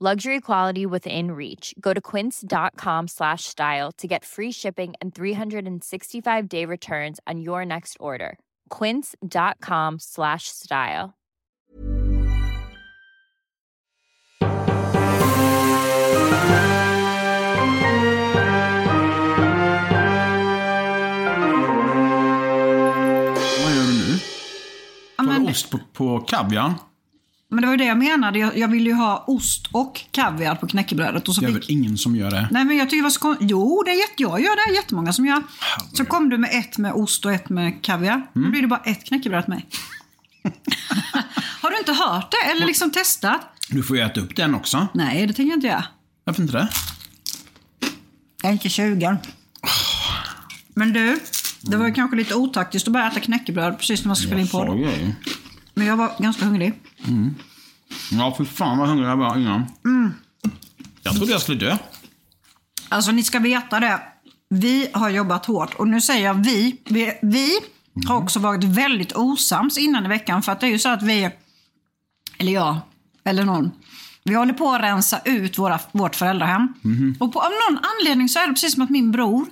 Luxury quality within reach. Go to quince.com slash style to get free shipping and 365-day returns on your next order. quince.com slash style. Vad gör du nu? Ja, Tar du ost på, på kaviar? Men det var ju det jag menade. Jag, jag ville ju ha ost och kaviar på knäckebrödet. Och så Det är fick... väl ingen som gör det? Nej men jag tycker det var så kon... Jo, det är jätte... jag gör det. jättemånga som gör. Så kom du med ett med ost och ett med kaviar. Mm. Då blir det bara ett knäckebröd mig. Har du inte hört det? Eller liksom testat? Du får ju äta upp den också. Nej, det tänker jag inte göra. Varför inte det? Jag är inte 20. Men du, det var ju kanske lite otaktiskt att börja äta knäckebröd precis när man ska spela in podd. Men jag var ganska hungrig. Ja, för fan vad hungrig jag var innan. Mm. Jag trodde jag skulle dö. Alltså ni ska veta det. Vi har jobbat hårt och nu säger jag vi. Vi, vi har också varit väldigt osams innan i veckan för att det är ju så att vi, eller jag, eller någon, vi håller på att rensa ut våra, vårt föräldrahem. Och på, av någon anledning så är det precis som att min bror,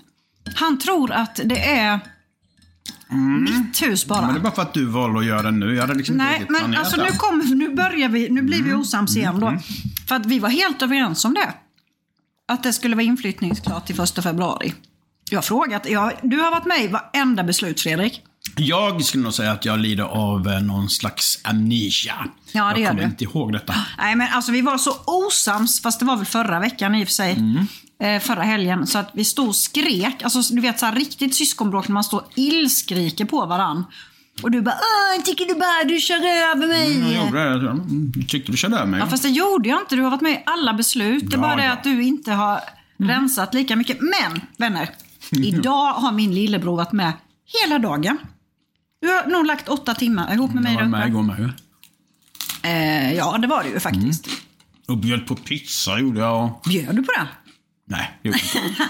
han tror att det är mitt hus bara. Men det är bara för att du valde att göra det nu. Jag hade liksom Nej, inte men alltså nu, kommer, nu börjar vi, nu blir vi osams igen då. För att vi var helt överens om det. Att det skulle vara inflyttningsklart till första februari. Jag har frågat, jag, du har varit med i varenda beslut Fredrik. Jag skulle nog säga att jag lider av eh, någon slags amnesia. Ja, det jag kommer inte ihåg detta. Nej men alltså vi var så osams, fast det var väl förra veckan i och för sig. Eh, förra helgen. Så att vi stod och skrek. Alltså du vet så här riktigt syskonbråk när man står illskriker på varann. Och du bara Åh, tycker du bara du kör över mig? Jag gjorde det. Mm, Tyckte du körde över mig? Ja, fast det gjorde jag inte. Du har varit med i alla beslut. Det är Ja, bara det ja. att du inte har rensat lika mycket. Men, vänner. Idag har min lillebror varit med hela dagen. Du har nog lagt åtta timmar ihop med mig jag var med igår med. Eh, ja, det var det ju faktiskt. Och bjöd på pizza gjorde jag. Bjöd du på det? Nej, det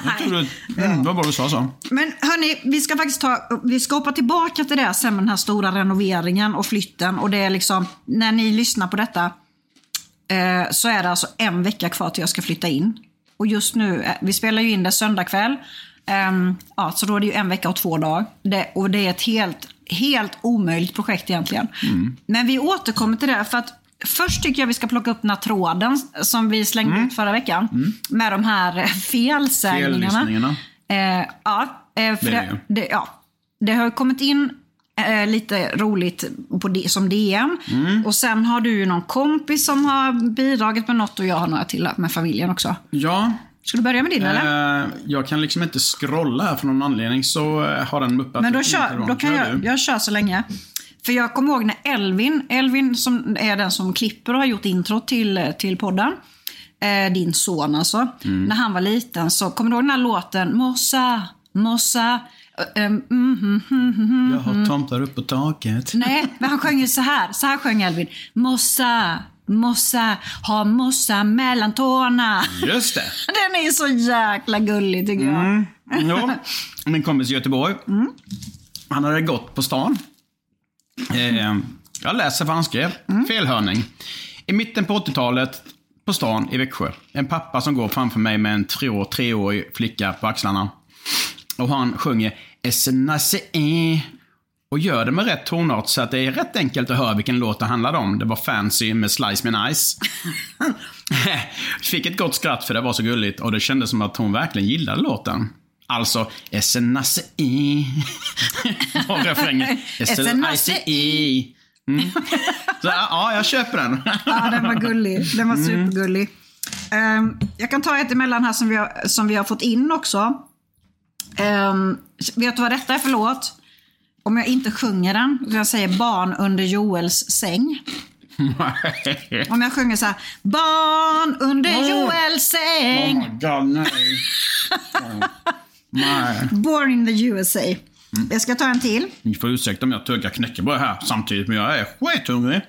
jag trodde... Mm, vad var det du sa så? Men hörni, vi ska faktiskt ta, vi ska hoppa tillbaka till det sen med den här stora renoveringen och flytten. Och det är liksom, när ni lyssnar på detta eh, så är det alltså en vecka kvar till jag ska flytta in. Och just nu, eh, vi spelar ju in det söndag kväll. Ehm, ja, så då är det ju en vecka och två dagar. Det, och det är ett helt, helt omöjligt projekt egentligen. Men vi återkommer till det för att Först tycker jag vi ska plocka upp den här tråden som vi slängde ut förra veckan. Med de här felsägningarna. Eh, ja, eh, för Det det, ja, det har kommit in eh, lite roligt på det, som DM. Mm. Och sen har du ju någon kompis som har bidragit med något och jag har några till med familjen också. Ja, Ska du börja med din eller? eh, jag kan liksom inte scrolla här för någon anledning så eh, har den muppat Men då, kör, då kan jag, jag kör så länge. För jag kommer ihåg när Elvin, Elvin som är den som klipper och har gjort intro till, till podden. Eh, din son alltså. Mm. När han var liten så, kommer du ihåg den här låten? Mossa, mossa. eh, mm, mm, mm, mm, Jag har tomtar upp på taket. Nej, men han sjöng ju så här. Så här sjöng Elvin. Mossa, mossa, ha mossa mellan tårna. Just det. Den är så jäkla gullig tycker jag. Jo, min kompis i Göteborg. Mm. Han hade gått på stan. Eh, jag läser vad han skrev. Mm. Felhörning. I mitten på 80-talet på stan i Växjö. En pappa som går framför mig med en tre, treårig flicka på axlarna. Och han sjunger "Essenase e", och gör det med rätt tonart så att det är rätt enkelt att höra vilken låt det handlade om. Det var Fancy med Slice Me Nice. Fick ett gott skratt för det var så gulligt och det kändes som att hon verkligen gillade låten. Alltså, e. var refrängen. E. Mm. Så ja, jag köper den. Ja, den var gullig. Den var supergullig. Ehm, jag kan ta ett emellan här som vi har, som vi har fått in också. Ehm, vet du vad detta är för låt? Om jag inte sjunger den, så jag säger barn under Joels säng. Om jag sjunger så här, barn under. Joels Oh säng. my god, nej. Nej. Born in the USA. Jag ska ta en till. Ni får ursäkta om jag tuggar knäckebröd här samtidigt, men jag är skithungrig.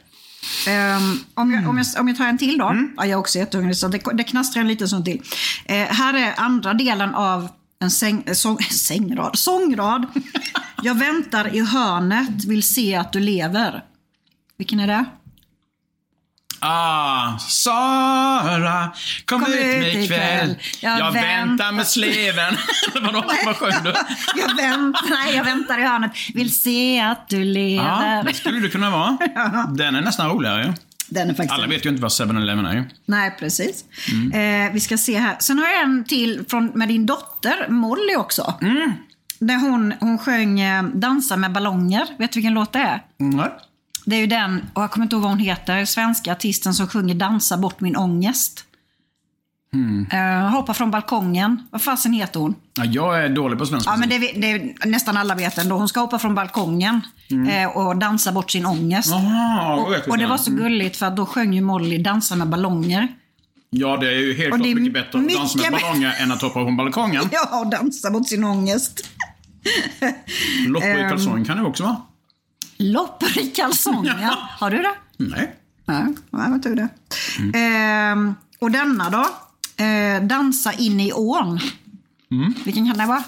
Ehm, om, jag, om, jag, om jag tar en till då. Ja, jag är också jättehungrig så det, det knastrar en liten sån till. Eh, här är andra delen av en säng, eh, sång, sängrad, sångrad. Jag väntar i hörnet, vill se att du lever. Vilken är det? Ah, Sara, kom, Kom ut ut med ikväll. Jag Jag, väntar- väntar med sleven. Vadå, vad sjöng du? jag, väntar, nej, jag väntar i hörnet, vill se att du Ja, lever. det skulle det kunna vara. Den är nästan roligare ju. Alla vet ju inte vad 7-Eleven är. Nej, precis. Mm. Eh, vi ska se här. Sen har jag en till från, med din dotter, Molly också. Mm. Där hon, hon sjöng eh, Dansa med ballonger. Vet du vilken låt det är? Nej. Det är ju den, och jag kommer inte ihåg vad hon heter, svenska artisten som sjunger Dansa bort min ångest. Mm. Eh, hoppa från balkongen. Vad fasen heter hon? Ja, jag är dålig på svenska. Ja, men det, det, nästan alla vet ändå. Hon ska hoppa från balkongen eh, och dansa bort sin ångest. Mm. Vet och, och det var så gulligt för att då sjöng ju Molly Dansa med ballonger. Ja, det är ju helt klart mycket bättre att dansa med ballonger än att hoppa från balkongen. Ja, och dansa bort sin ångest. Loppor Ehm. i kalsong kan det också vara. Loppor i kalsonger. Har du det? Nej. Nej, nej jag tror det. Ehm, och denna då? Eh, dansa in i ån. Vilken kan det vara?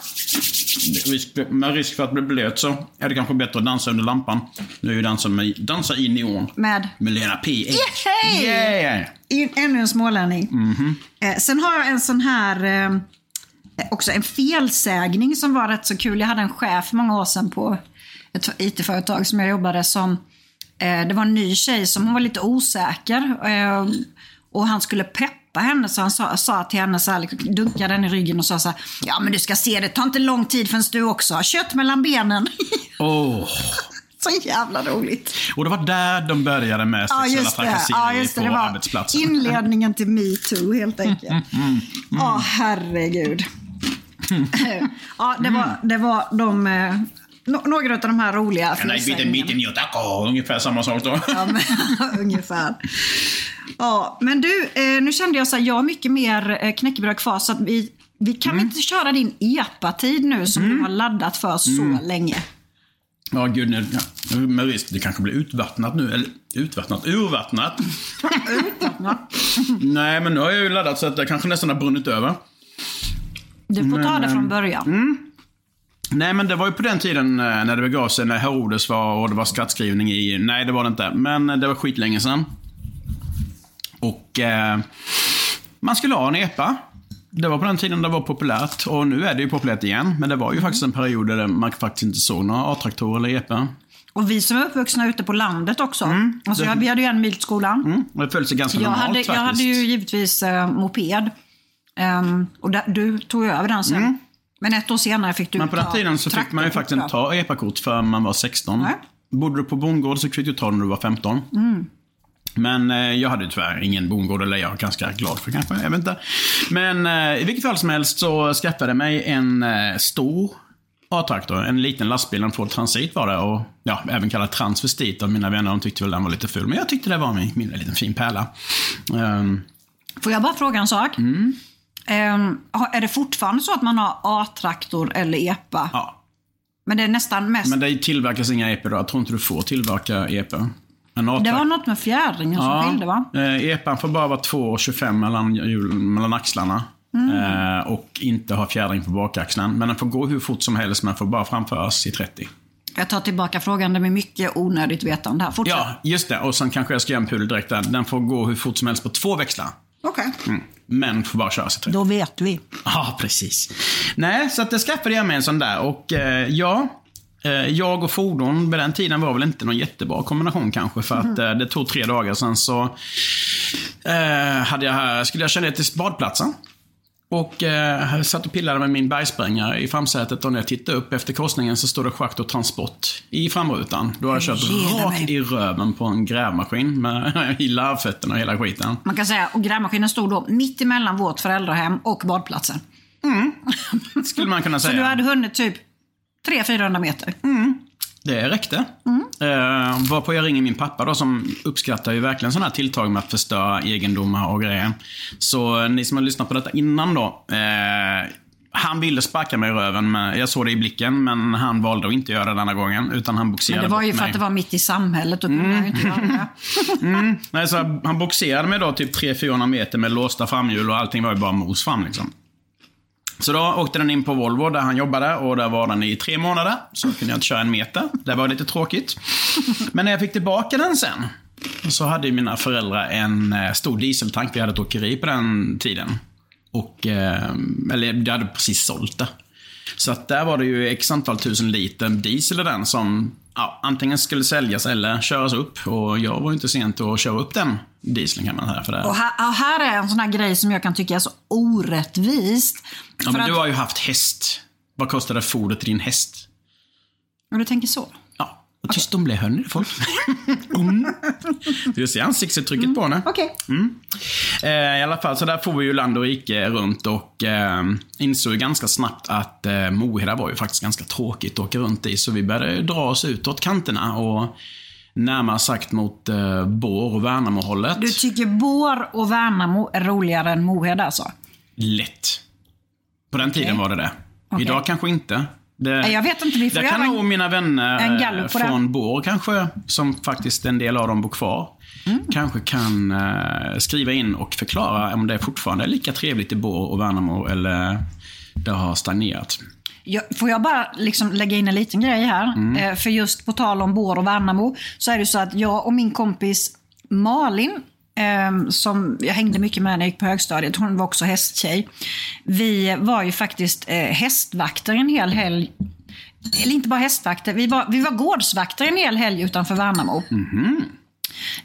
Risk, med risk för att bli blöt så är det kanske bättre att dansa under lampan. Nu är ju dansa, med, dansa in i ån. Med Med Lena P. Yay! Yeah! in, ännu en smålänning. Eh, sen har jag en sån här, eh, också en felsägning som var rätt så kul. Jag hade en chef många år sedan på ett IT-företag som jag jobbade som. Eh, det var en ny tjej som hon var lite osäker. Eh, och han skulle peppa henne så han sa, sa till henne så här, liksom, dunkade henne i ryggen och sa så här, Ja men du ska se, det tar inte lång tid förrän du också har kött mellan benen. Åh. så jävla roligt. Och det var där de började med Ja, sexuella det. trakasserier Ja, just det. på det var arbetsplatsen. inledningen till metoo helt enkelt. Ja, herregud. ja, det var, det var de, eh, no- några av de här roliga And I beat a felsägningarna. in your taco. Ungefär samma sak då. Ja, men, ungefär. Ja, men du, eh, nu kände jag så här, jag har mycket mer eh, knäckebröd kvar så att vi, vi kan Mm. inte köra din epa-tid nu som du har laddat för så Mm. länge? Ja, gud. nej. Med risk. Det kanske blir utvattnat nu. Eller utvattnat? Urvattnat? Nej, men nu har jag ju laddat så att det kanske nästan har brunnit över. Du får ta Men, det från eh, början. Nej, men det var ju på den tiden eh, när det begav sig, när Herodes var och det var skattskrivning i... Nej, det var det inte. Men det var skitlänge sedan. Och eh, man skulle ha en epa. Det var på den tiden det var populärt. Och nu är det ju populärt igen. Men det var ju faktiskt en period där man faktiskt inte såg några A-traktorer eller epa. Och vi som är uppvuxna ute på landet också. Alltså, det- jag, vi hade ju en mil till skolan. Mm. Och det föll sig ganska Jag normalt hade, faktiskt. jag hade ju givetvis eh, moped. Ehm, och där, du tog ju över den sen. Men ett år senare fick du Mm. Men på den tiden så fick man ju faktiskt inte ta epa-kort förrän man var 16. Nej. Bodde du på bondgård så fick du ta när du var 15. Men eh, jag hade tyvärr ingen bondgård, eller jag är ganska glad för kanske, jag vet inte. Men eh, i vilket fall som helst så skaffade mig en eh, stor A-traktor. En liten lastbil, en Ford Transit var det. Och ja, även kallad transvestit av mina vänner. De tyckte väl den var lite ful. Men jag tyckte det var min, min liten fin pärla. Ehm, Får jag bara fråga en sak? Mm. Ehm, är det fortfarande så att man har A-traktor eller EPA? ja, Men det är nästan mest... men det tillverkas inga EP då. Jag tror inte du får tillverka EP. En det var något med fjädringen som skilde va? Eh, epan får bara vara 2,25 mellan, hjul- mellan axlarna. Eh, och inte ha fjädring på bakaxeln. Men den får gå hur fort som helst, men får bara framföras i 30. Jag tar tillbaka frågan, det är mycket onödigt vetande här. Fortsätt. Ja, just det. Och sen kanske jag ska göra en pudel direkt där. Den får gå hur fort som helst på två växlar. Okej. Mm. Men får bara köras i 30. Då vet vi. Ja, precis. Nej, så att det skaffade jag mig en sån där. Och eh, ja, eh, jag och fordon vid den tiden var väl inte någon jättebra kombination kanske. För att eh, det tog tre dagar sen så eh, hade jag, skulle jag köra ner till badplatsen. Och eh, satt och pillade med min bergsprängare i framsätet och när jag tittade upp efter korsningen så stod det schakt och transport i framrutan. Då hade jag kört rakt i röven på en grävmaskin med, i larvfötterna och hela skiten. Man kan säga, och grävmaskinen stod då mitt emellan vårt föräldrahem och badplatsen. Skulle man kunna Så säga. du hade hunnit typ 300-400 meter. Det räckte. Mm. Eh, varpå jag ringer min pappa då som uppskattar ju verkligen sådana här tilltag med att förstöra egendomar och grejer. Så eh, ni som har lyssnat på detta innan då. Eh, han ville sparka mig i röven, men jag såg det i blicken, men han valde att inte göra det denna gången. Utan han Men boxerade det var ju för mig. att det var mitt i samhället, kunde Mm. inte göra det. Nej, så han boxerade mig då typ 300-400 meter med låsta framhjul och allting var ju bara mos fram liksom. Så då åkte den in på Volvo där han jobbade och där var den i tre månader. Så kunde jag inte köra en meter. Det var lite tråkigt. Men när jag fick tillbaka den sen. Så hade ju mina föräldrar en eh, stor dieseltank. Vi hade ett åkeri på den tiden. Och, eh, eller de hade precis sålt det. Så att där var det ju x antal tusen liter diesel i den som ja, antingen skulle säljas eller köras upp. Och jag var ju inte sent att köra upp den dieseln kan man säga. För det. Och här, och här är en sån här grej som jag kan tycka är så orättvist. ja, men att, du har ju haft häst. Vad kostade fodret till din häst? Och du tänker så? Ja, vad tyst de blev, hör ni det folk? mm. Du ser ansiktsuttrycket på henne. Okej. Eh, I alla fall, så där får vi ju land och rike runt och eh, insåg ganska snabbt att eh, Moheda var ju faktiskt ganska tråkigt att åka runt i. Så vi började dra oss utåt kanterna och närmare sagt mot eh, Bår och Värnamo-hållet. Du tycker Bår och Värnamo är roligare än Moheda alltså? Lätt. På den tiden var det det. Okej. Idag kanske inte. Det, jag vet inte, vi får det kan nog mina vänner eh, från Bår kanske, som faktiskt en del av dem bor kvar, Mm. kanske kan eh, skriva in och förklara om det fortfarande är lika trevligt i Bår och Värnamo eller det har stagnerat. Jag, får jag bara liksom lägga in en liten grej här? Mm. Eh, för just på tal om Bår och Värnamo så är det så att jag och min kompis Malin, eh, som jag hängde mycket med när jag gick på högstadiet, hon var också hästtjej. Vi var ju faktiskt eh, hästvakter en hel helg. Eller inte bara hästvakter, vi var, vi var gårdsvakter en hel helg utanför Värnamo.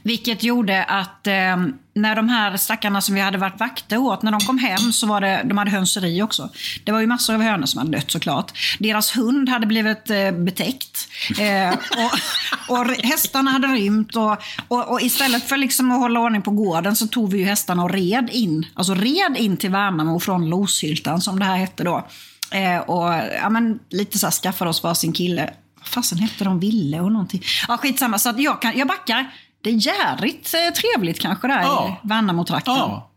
Vilket gjorde att eh, när de här stackarna som vi hade varit vakter åt, när de kom hem så var det, de hade hönseri också. Det var ju massor av hönor som hade dött såklart. Deras hund hade blivit eh, betäckt. Eh, och, och hästarna hade rymt. Och, och, och istället för liksom att hålla ordning på gården så tog vi ju hästarna och red in. Alltså red in till Värnamo från Loshyltan som det här hette då. Eh, och ja, men, lite så här skaffade oss varsin kille. Vad fasen hette de? Ville och någonting. Ja, skitsamma. Så att jag, kan, jag backar. Det är jävligt eh, trevligt kanske där Ja. i Värnamo-trakten. Ja.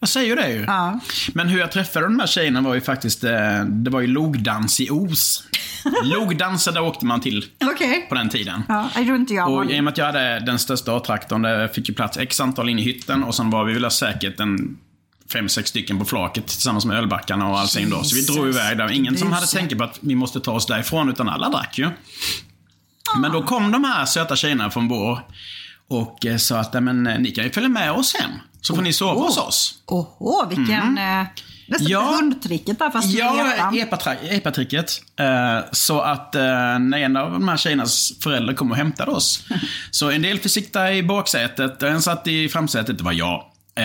Jag säger det ju. Ja. Men hur jag träffade de här tjejerna var ju faktiskt, eh, det var ju logdans i Os. Logdanser, där åkte man till Okej. på den tiden. Ja, tror inte jag Och det. i och med att jag hade den största A-traktorn, där fick ju plats x antal in i hytten och sen var vi väl säkert en fem, sex stycken på flaket tillsammans med ölbackarna och allting då. Så vi drog iväg där. Ingen som hade tänkt på att vi måste ta oss därifrån, utan alla drack ju. Men då kom de här söta tjejerna från Bår och eh, sa att "Nej, men, eh, ni kan ju följa med oss hem. Så får ni sova hos oss. Åh, vilken... Eh, nästan Ja. hundtricket där fast Ja, epatricket. Eh, så att när en av de här tjejernas föräldrar kom och hämtade oss. så en del fick sitta i baksätet, en satt i framsätet, det var jag. Eh,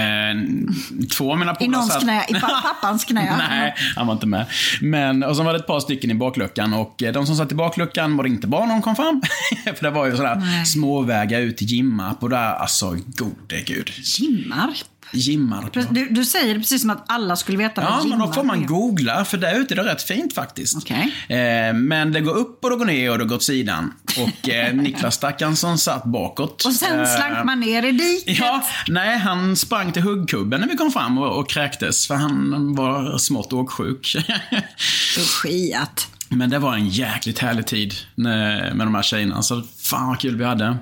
två av mina I polare någons satt- knä, i pa- pappans knä. Nej, han var inte med. Men, och så var det ett par stycken i bakluckan och eh, de som satt i bakluckan mådde inte bra när de kom fram. För det var ju sådär Nej. småvägar ut till Jimmarp och där, alltså gode gud. Gimmar. Jimmarp. ja. Du, du säger det precis som att alla skulle veta Ja, vad men då får man googla, för där ute är det rätt fint faktiskt. Okej. Eh, men det går upp och det går ner och det går åt sidan. Och eh, Niklas stackarn som satt bakåt. Och sen eh, slank man ner i diket. Ja, nej, han sprang till huggkubben när vi kom fram och, och kräktes, för han var smått åksjuk. Skiat. Men det var en jäkligt härlig tid med, de här tjejerna, så fan vad kul vi hade.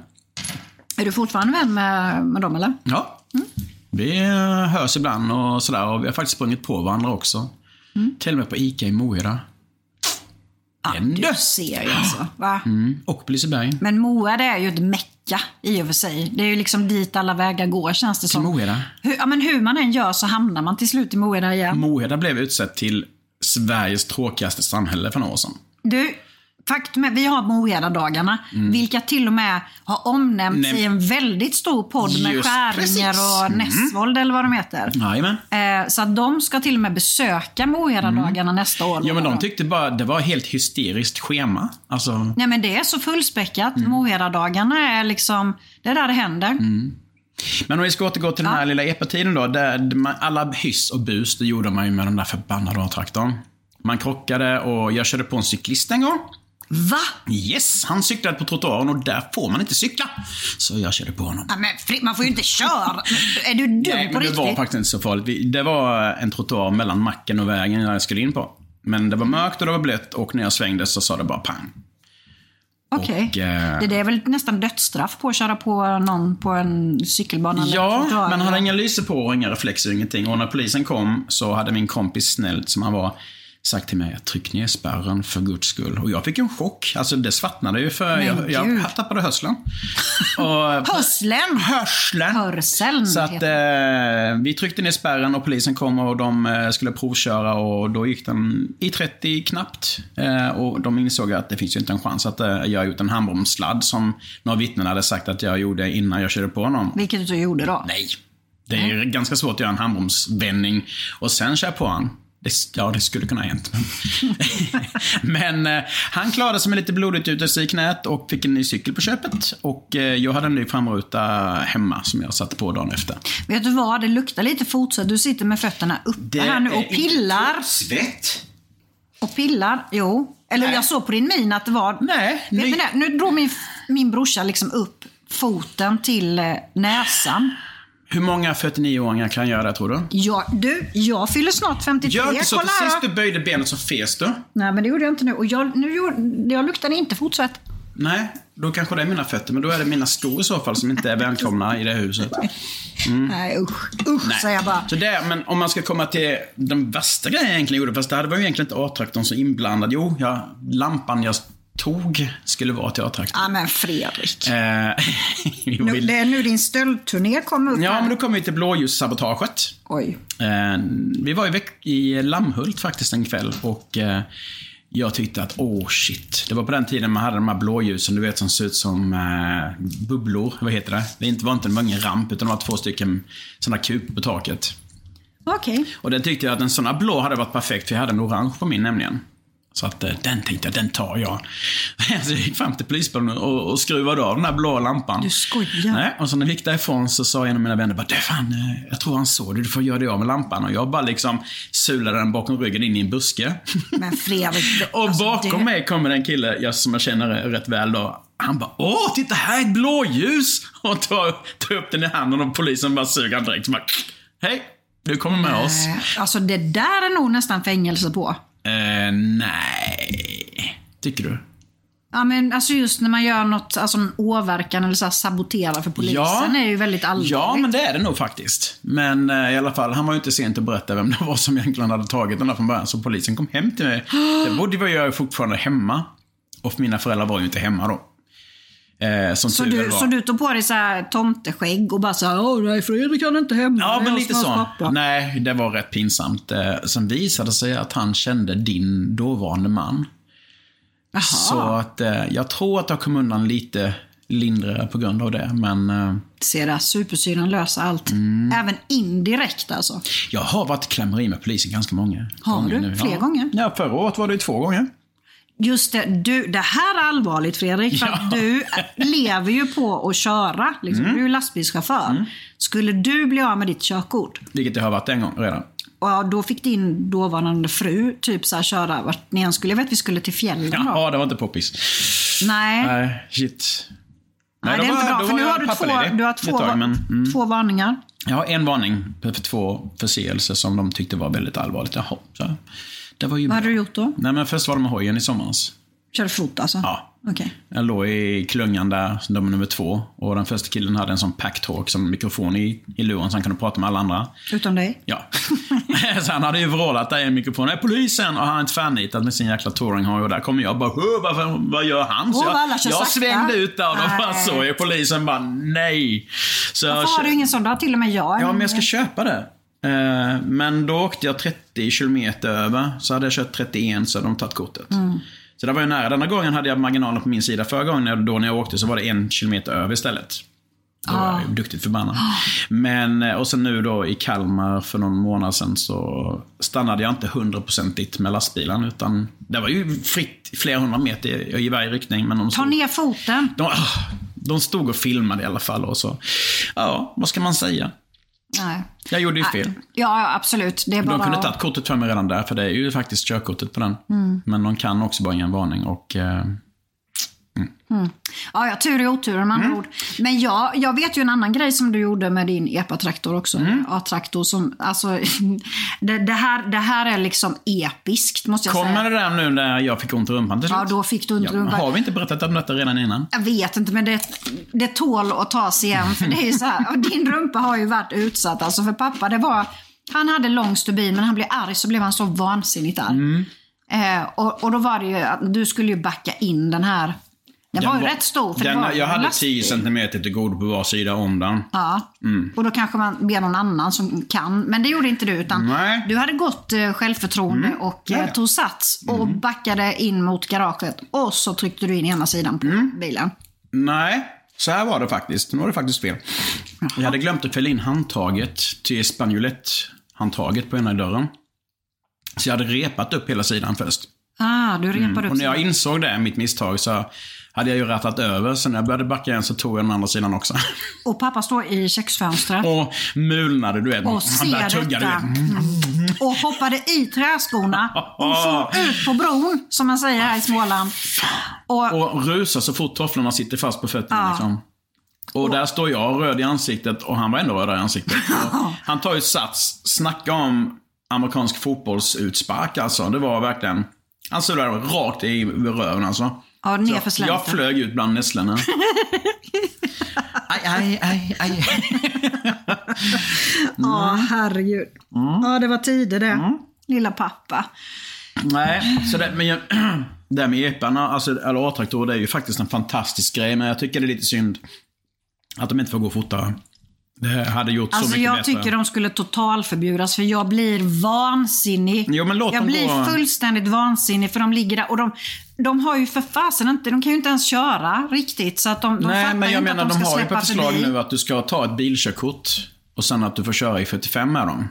Är du fortfarande vän med, med dem eller? Ja. Vi eh, hörs ibland och sådär och vi har faktiskt sprungit på varandra också. Till och med på ICA i Moheda. Ändå. Du ser ju alltså. Va? Mm. Och på Liseberg. Men Moa det är ju ett mecka i och för sig. Det är ju liksom dit alla vägar går känns det Till som. Moheda. Hur, ja, men hur man än gör så hamnar man till slut i Moheda igen. Moheda blev utsett till Sveriges tråkigaste samhälle för några år sedan. Du, faktum är vi har Moheda-dagarna. Vilka till och med har omnämnts Mm. Nej. i en väldigt stor podd med Just Skäringer och Mm. Näsvold eller vad de heter. Jajamän. Eh, så att de ska till och med besöka Moheda-dagarna nästa år. Mm. Ja men de tyckte bara det var helt hysteriskt schema. Alltså, Nej men det är så fullspäckat. Mm. Moheda-dagarna är liksom, det är där det händer. Men om vi ska återgå till den här lilla epatiden då. Där man, alla hyss och bus, det gjorde man ju med den där förbannade A-traktorn. Man krockade och jag körde på en cyklist en gång. Va? Yes, han cyklade på trottoaren och där får man inte cykla. Så jag körde på honom. Ja, men man får ju inte köra. Är du dum Nej, på men det riktigt? var faktiskt inte så farligt. Det var en trottoar mellan macken och vägen jag skulle in på. Men det var mörkt och det var blött och när jag svängde så sa det bara pang. Okej. Och, eh, Det, är väl nästan dödsstraff på att köra på någon på en cykelbana? eller Ja, trottoar, men han hade inga lyser på och inga reflexer, ingenting. Och när polisen kom så hade min kompis snällt som han var sagt till mig, tryck ner spärren för guds skull. Och jag fick en chock. Alltså det svartnade ju för Men jag, jag tappade hörseln. och, Hörslen! hörseln. Hörseln Så att eh, vi tryckte ner spärren och polisen kom och de eh, skulle provköra och då gick den i 30 knappt. Eh, och de insåg att det finns ju inte en chans att eh, jag har gjort en handbromssladd som några vittnen hade sagt att jag gjorde innan jag körde på honom. Vilket du gjorde då? Nej. Det är ganska svårt att göra en handbromsvändning och sen köra på han. Det, ja, det skulle kunna ha hänt. Men, eh, han klarade sig med lite blodutgjutelse i knät och fick en ny cykel på köpet. Och eh, jag hade en ny framruta hemma som jag satte på dagen efter. Vet du vad? Det luktar lite fortsatt. Du sitter med fötterna uppe här nu och pillar. Svett. Och pillar. Jo. Eller Nej. jag såg på din min att det var... Nej, ny- det? Nu drog min, min brorsa liksom upp foten till eh, näsan. Hur många 49-åringar kan göra tror du? Ja, du, jag fyller snart 53. Gör inte så, Kolla för sist du böjde benet så fes du. Nej, men det gjorde jag inte nu. Och jag, nu gjorde, jag luktade inte fotsvett. Nej, då kanske det är mina fötter, men då är det mina skor i så fall som inte är välkomna i det huset. Nej, usch. Usch, Nej. säger jag bara. Så det, men om man ska komma till den värsta grejen jag egentligen gjorde, fast det var ju egentligen inte A-traktorn så inblandad. Jo, ja, lampan jag tog skulle vara till A-traktorn. Ja, men Fredrik. Eh, Nu, vill- det är nu din stöldturné kommer upp ja, här. men då kom vi till blåljussabotaget. Oj. Eh, vi var i, i Lammhult faktiskt en kväll och eh, jag tyckte att, åh shit. Det var på den tiden man hade de här blåljusen, du vet, som ser ut som eh, bubblor. Vad heter det? Det inte- var inte var ingen ramp, utan det var två stycken sådana kup på taket. Okej. Och den tyckte jag att en sån här blå hade varit perfekt, för jag hade en orange på min nämligen. Så att eh, den tänkte jag, den tar jag. Så jag gick fram till polisbilen och, och skruvade av den här blå lampan. Du skojar. Nej, och så när vi gick därifrån så sa en av mina vänner bara, du fan, eh, jag tror han såg det, du får göra det av med lampan. Och jag bara liksom sulade den bakom ryggen in i en buske. Men Fredrik. och alltså, bakom det- mig kommer en kille jag, som jag känner rätt väl då. Han bara, åh, titta här, ett blåljus! Och tar, tar upp den i handen och polisen bara suger han direkt. Så bara, Hej, du kommer med oss. Alltså det där är nog nästan fängelse på. Eh, nej. Tycker du? Ja men alltså just när man gör något, alltså en åverkan eller så här saboterar för polisen är ju väldigt allvarligt. Ja, men det är det nog faktiskt. Men eh, i alla fall, han var ju inte sent att berätta vem det var som egentligen hade tagit den där från början. Så polisen kom hem till mig. Det bodde jag ju fortfarande hemma. Och mina föräldrar var ju inte hemma då. Eh, som så, du, var. så du tog på dig så här tomteskägg och bara så här, åh nej Fredrik är inte hemma. Ja, men lite så. pappa." Nej, det var rätt pinsamt. Eh, sen visade det sig att han kände din dåvarande man. Jaha. Så att eh, jag tror att jag kom undan lite lindrigare på grund av det. Men eh, Se där, supersyran löser allt. Mm. Även indirekt alltså. jag har varit i klammeri med polisen ganska många Har gånger du? nu. Fler ja. gånger? Ja, förra året var det två gånger. Just det, du, det här är allvarligt Fredrik. För att du lever ju på att köra. Liksom. Mm. Du är lastbilschaufför. Skulle du bli av med ditt körkort, Vilket jag har varit en gång redan. och ja, då fick din dåvarande fru typ så här köra vart ni än skulle. Jag vet vi skulle till fjällen då. Ja, det var inte poppis. Nej, Nej, shit. Nej, då det är var- inte bra. För nu har du två, du har två, tag, men, mm. två varningar. Jag har en varning för två förseelser som de tyckte var väldigt allvarligt. Jaha, så. Det var ju Vad hade du gjort då? Nej, men först var det med hojen i somras. Körde fot alltså? Ja, Okej. Jag låg i klungan där, nummer nummer två. Och den första killen hade en sån packtalk som mikrofon i, i luren så han kunde prata med alla andra. Utom dig? Ja. så han hade ju vrålat där i en mikrofon. "Är polisen! Och han är tvärnitat med sin jäkla touringhoj. Och där kommer jag bara, "Hö, vad, gör han? Så jag, alla kör jag svängde ut där och då bara såg jag polisen bara, nej. Så jag Varför har kö- du ingen sån? Det har till och med jag. Ja, men jag ska köpa det. Eh, Men då åkte jag 30 kilometer över. Så hade jag kört 31 så hade de tagit kortet. Mm. Så det var ju nära. Denna gången hade jag marginalen på min sida. Förra gången då när jag åkte så var det en kilometer över istället. Då var jag ju duktigt förbannad. Men, eh, och sen nu då i Kalmar för någon månad sedan så stannade jag inte hundraprocentigt med lastbilen. Utan det var ju fritt flera hundra meter i, varje riktning. Men de Ta stod- ner foten. de, ah, de stod och filmade i alla fall. Och så, ja, vad ska man säga? Nej. Jag gjorde ju fel. Ja, absolut. Det är bara De kunde tagit kortet för mig redan där, för det är ju faktiskt körkortet på den. Mm. Men de kan också bara ge en varning och... Eh, Ja, ja, tur i oturen med andra Mm. ord. Men jag, jag vet ju en annan grej som du gjorde med din epatraktor också. Mm. A-traktor som, alltså, det, det, här, det här är liksom episkt måste jag kommer säga. det där nu när jag fick ont i rumpan till slut? Ja, då fick du ont i Ja, rumpan. Har vi inte berättat om detta redan innan? Jag vet inte, men det, det tål att tas igen. För det är ju så här, och din rumpa har ju varit utsatt. Alltså för pappa, det var... Han hade lång stubin, men han blev arg så blev han så vansinnigt arg. Mm. Eh, och, och då var det ju att du skulle ju backa in den här. Den, var ju rätt stor. För den, var jag hade lastbil. 10 cm till godo på var sida om den. Ja, och då kanske man ber någon annan som kan. Men det gjorde inte du, utan Nej. du hade gott eh, självförtroende och Ja, eh, ja. tog sats och backade in mot garaget. Och så tryckte du in ena sidan på bilen. Nej, så här var det faktiskt. Nu var det faktiskt fel. Jag hade glömt att fälla in handtaget till spanjolett-handtaget på ena dörren. Så jag hade repat upp hela sidan först. Ah, du repade upp Mm. Och när jag insåg det, mitt misstag, så hade jag ju rattat över. Så när jag började backa igen så tog jag den andra sidan också. Och pappa står i köksfönstret. Och mulnade, du vet. Och ser tugga, detta. Mm. Och hoppade i träskorna. Och for ut på bron, som man säger här i Småland. Och, Och rusar så fort tofflorna sitter fast på fötterna. Ja. Liksom. Och där står jag röd i ansiktet och han var ändå röd i ansiktet. Och han tar ju sats. Snacka om amerikansk fotbollsutspark alltså. Det var verkligen... Han stod där rakt i röven alltså. Ja, nerför jag, slänten. jag flög ut bland nässlorna. aj, aj, aj, aj. Ja, herregud. Ja, det var tider det. Lilla pappa. Nej, så det, men jag, det här med eparna, alltså, eller A-traktorer, det är ju faktiskt en fantastisk grej. Men jag tycker det är lite synd att de inte får gå fortare. Det hade gjort så Alltså mycket jag bättre. tycker de skulle totalförbjudas för jag blir vansinnig. Jo, men låt jag blir gå. fullständigt vansinnig för de ligger där och de, de har ju för fasen inte, de kan ju inte ens köra riktigt så att de, de Nej, men jag menar att de de har ju på förslag förbi. nu att du ska ta ett bilkörkort och sen att du får köra i 45 med dem.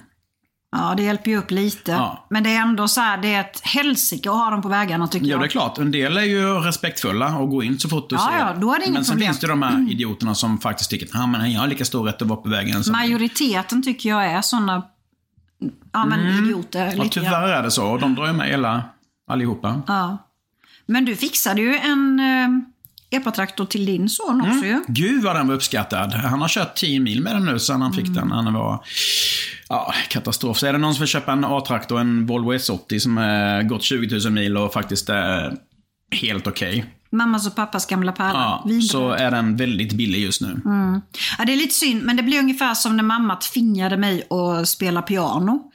Ja, det hjälper ju upp lite. Ja. Men det är ändå så här, det är ett helsike att ha dem på vägarna tycker Ja, jag. det är klart. En del är ju respektfulla och går in så fort du Ja, ser. ja, då är det inget men sen problem. finns det de här idioterna som faktiskt tycker att ah, men jag har lika stor rätt att vara på vägen. som-" Majoriteten tycker jag är sådana ja, men idioter. Mm. Ja, lite grann. tyvärr är det så. Och de drar ju med hela, allihopa. Ja. Men du fixade ju en eh, epatraktor till din son Mm. också ju. Gud vad den var uppskattad. Han har kört 10 mil med den nu sen han fick den. Han var ja, katastrof. Så är det någon som vill köpa en A-traktor, en Volvo S80 som har gått 20 000 mil och faktiskt är helt okej. Mammas och pappas gamla pärla. Ja, så är den väldigt billig just nu. Ja, det är lite synd, men det blir ungefär som när mamma tvingade mig att spela piano.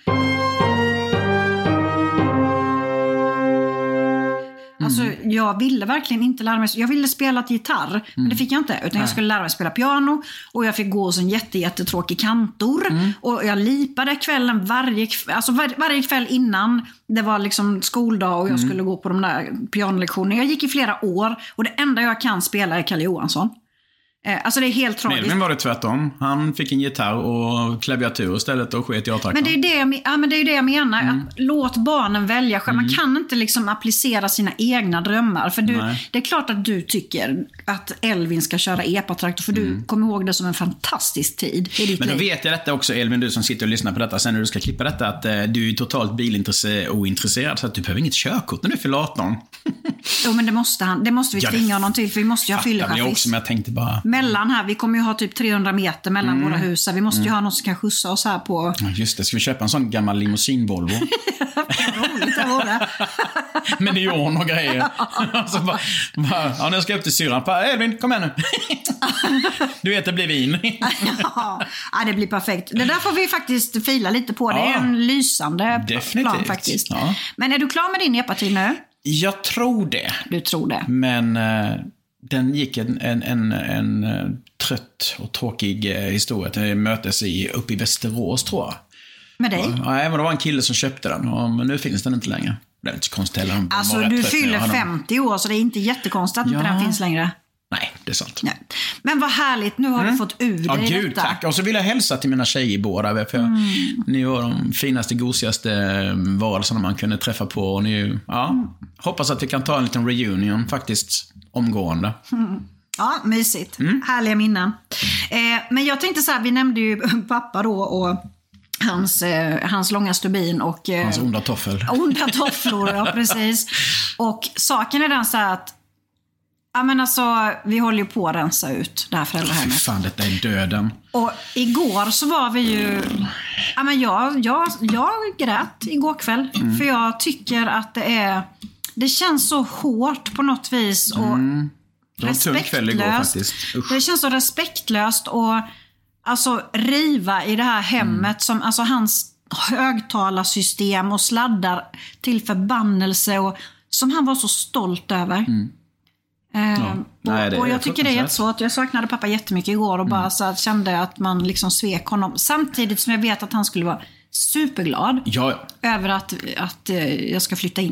Alltså, jag ville verkligen inte lära mig. Jag ville spela gitarr, men det fick jag inte. Utan jag skulle lära mig spela piano och jag fick gå hos en jätte, jättetråkig kantor. Och jag lipade kvällen varje, kv- alltså var, varje kväll innan det var liksom skoldag och jag skulle gå på de där pianolektionerna. Jag gick i flera år och det enda jag kan spela är Kalle Johansson. Eh, Alltså det är helt tragiskt. Melvin var det tvärtom. Han fick en gitarr och klaviatur istället och sket i A-traktorn. Men det är ju det jag, ja, men det, är det jag menar. Mm. Låt barnen välja själv. Man kan inte liksom applicera sina egna drömmar. För du, det är klart att du tycker att Elvin ska köra epatraktor. För du kommer ihåg det som en fantastisk tid i ditt Mm. Men då liv. vet jag detta också, Elvin, du som sitter och lyssnar på detta sen när du ska klippa detta, att eh, du är totalt bilintresse ointresserad så att du behöver inget körkort när du fyller 18. Jo men det måste han. Det måste vi Ja, tvinga honom till för vi måste ju ha väl jag fyllechaffis. också, men jag tänkte bara... Mellan här, vi kommer ju ha typ 300 meter mellan Mm. våra hus. här. Vi måste ju ha någon som kan skjutsa oss här på... Ja, Just det, ska vi köpa en sån gammal limousin-Volvo? roligt det vore. Med neon och grejer. så bara, bara, ja, nu ska jag upp till syrran. Edvin, kom här nu. du vet, det blir vin. ja, det blir perfekt. Det där får vi faktiskt fila lite på. Det är en lysande Definitivt. plan faktiskt. Ja. Men är du klar med din epatid nu? Jag tror det. Du tror det? Men eh, den gick en, en, en, en eh, trött och tråkig eh, historia till mötes i, uppe i Västerås, tror jag. Med dig? Ja, även det var en kille som köpte den, och, men nu finns den inte längre. Det är inte så konstigt heller. Alltså du fyller hade den. 50 år så det är inte jättekonstigt att inte Ja. den finns längre. Nej, det är sant. Nej. Men vad härligt, nu har du fått ur Mm. Ja, dig gud detta. tack. Och så vill jag hälsa till mina tjejer båda. För Mm. Ni var de finaste, gosigaste varelserna man kunde träffa på. Och ni, ja, Mm. Hoppas att vi kan ta en liten reunion faktiskt omgående. Ja, mysigt. Mm. Härliga minnen. Eh, men jag tänkte så här, vi nämnde ju pappa då och hans, eh, hans långa stubin och eh, Hans onda toffel. onda tofflor. ja, precis. Och saken är den så här att Ja men alltså, vi håller ju på att rensa ut det här Fy föräldrahemmet. fan, detta är döden. Och igår så var vi ju... Ja, men jag, jag, jag grät igår kväll. Mm. För jag tycker att det är... Det känns så hårt på något vis. Och Det var en tung kväll igår faktiskt. Usch. Det känns så respektlöst och alltså riva i det här hemmet Mm. som alltså hans högtalarsystem och sladdar till förbannelse och som han var så stolt över. Eh, Mm. Nej, det och, och jag tycker det är. Mm. jättesvårt. Jag saknade pappa jättemycket igår och bara så att kände att man liksom svek honom. Samtidigt som jag vet att han skulle vara superglad Ja, över att, att eh, jag ska flytta in.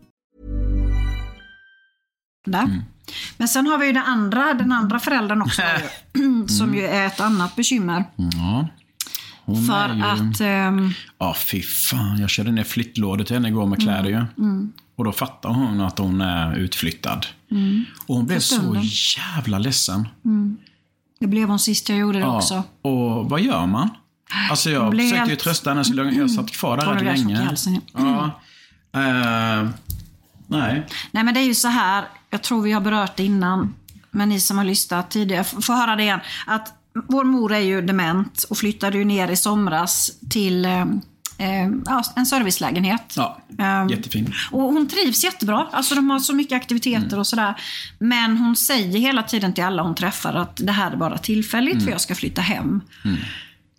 Där. Men sen har vi ju den andra, den andra föräldern också. ju, som ju är ett annat bekymmer. ja. Hon För ju... att... ehm, Ja, fy fan. Jag körde ner flyttlådor till henne igår med kläder ju. Och då fattar hon att hon är utflyttad. Och hon blev så jävla ledsen. det blev hon sist jag gjorde det Ja. också. Och vad gör man? Alltså jag försökte ju helt- trösta henne så länge. Jag satt kvar där rätt länge. halsen, ja. Ja. Nej. Nej men det är ju så här, jag tror vi har berört det innan, men ni som har lyssnat tidigare får höra det igen. Att vår mor är ju dement och flyttade ju ner i somras till eh, eh, ja, en servicelägenhet. Ja, Ehm, jättefin. Och hon trivs jättebra. Alltså de har så mycket aktiviteter Mm. och sådär. Men hon säger hela tiden till alla hon träffar att det här är bara tillfälligt Mm. för jag ska flytta hem.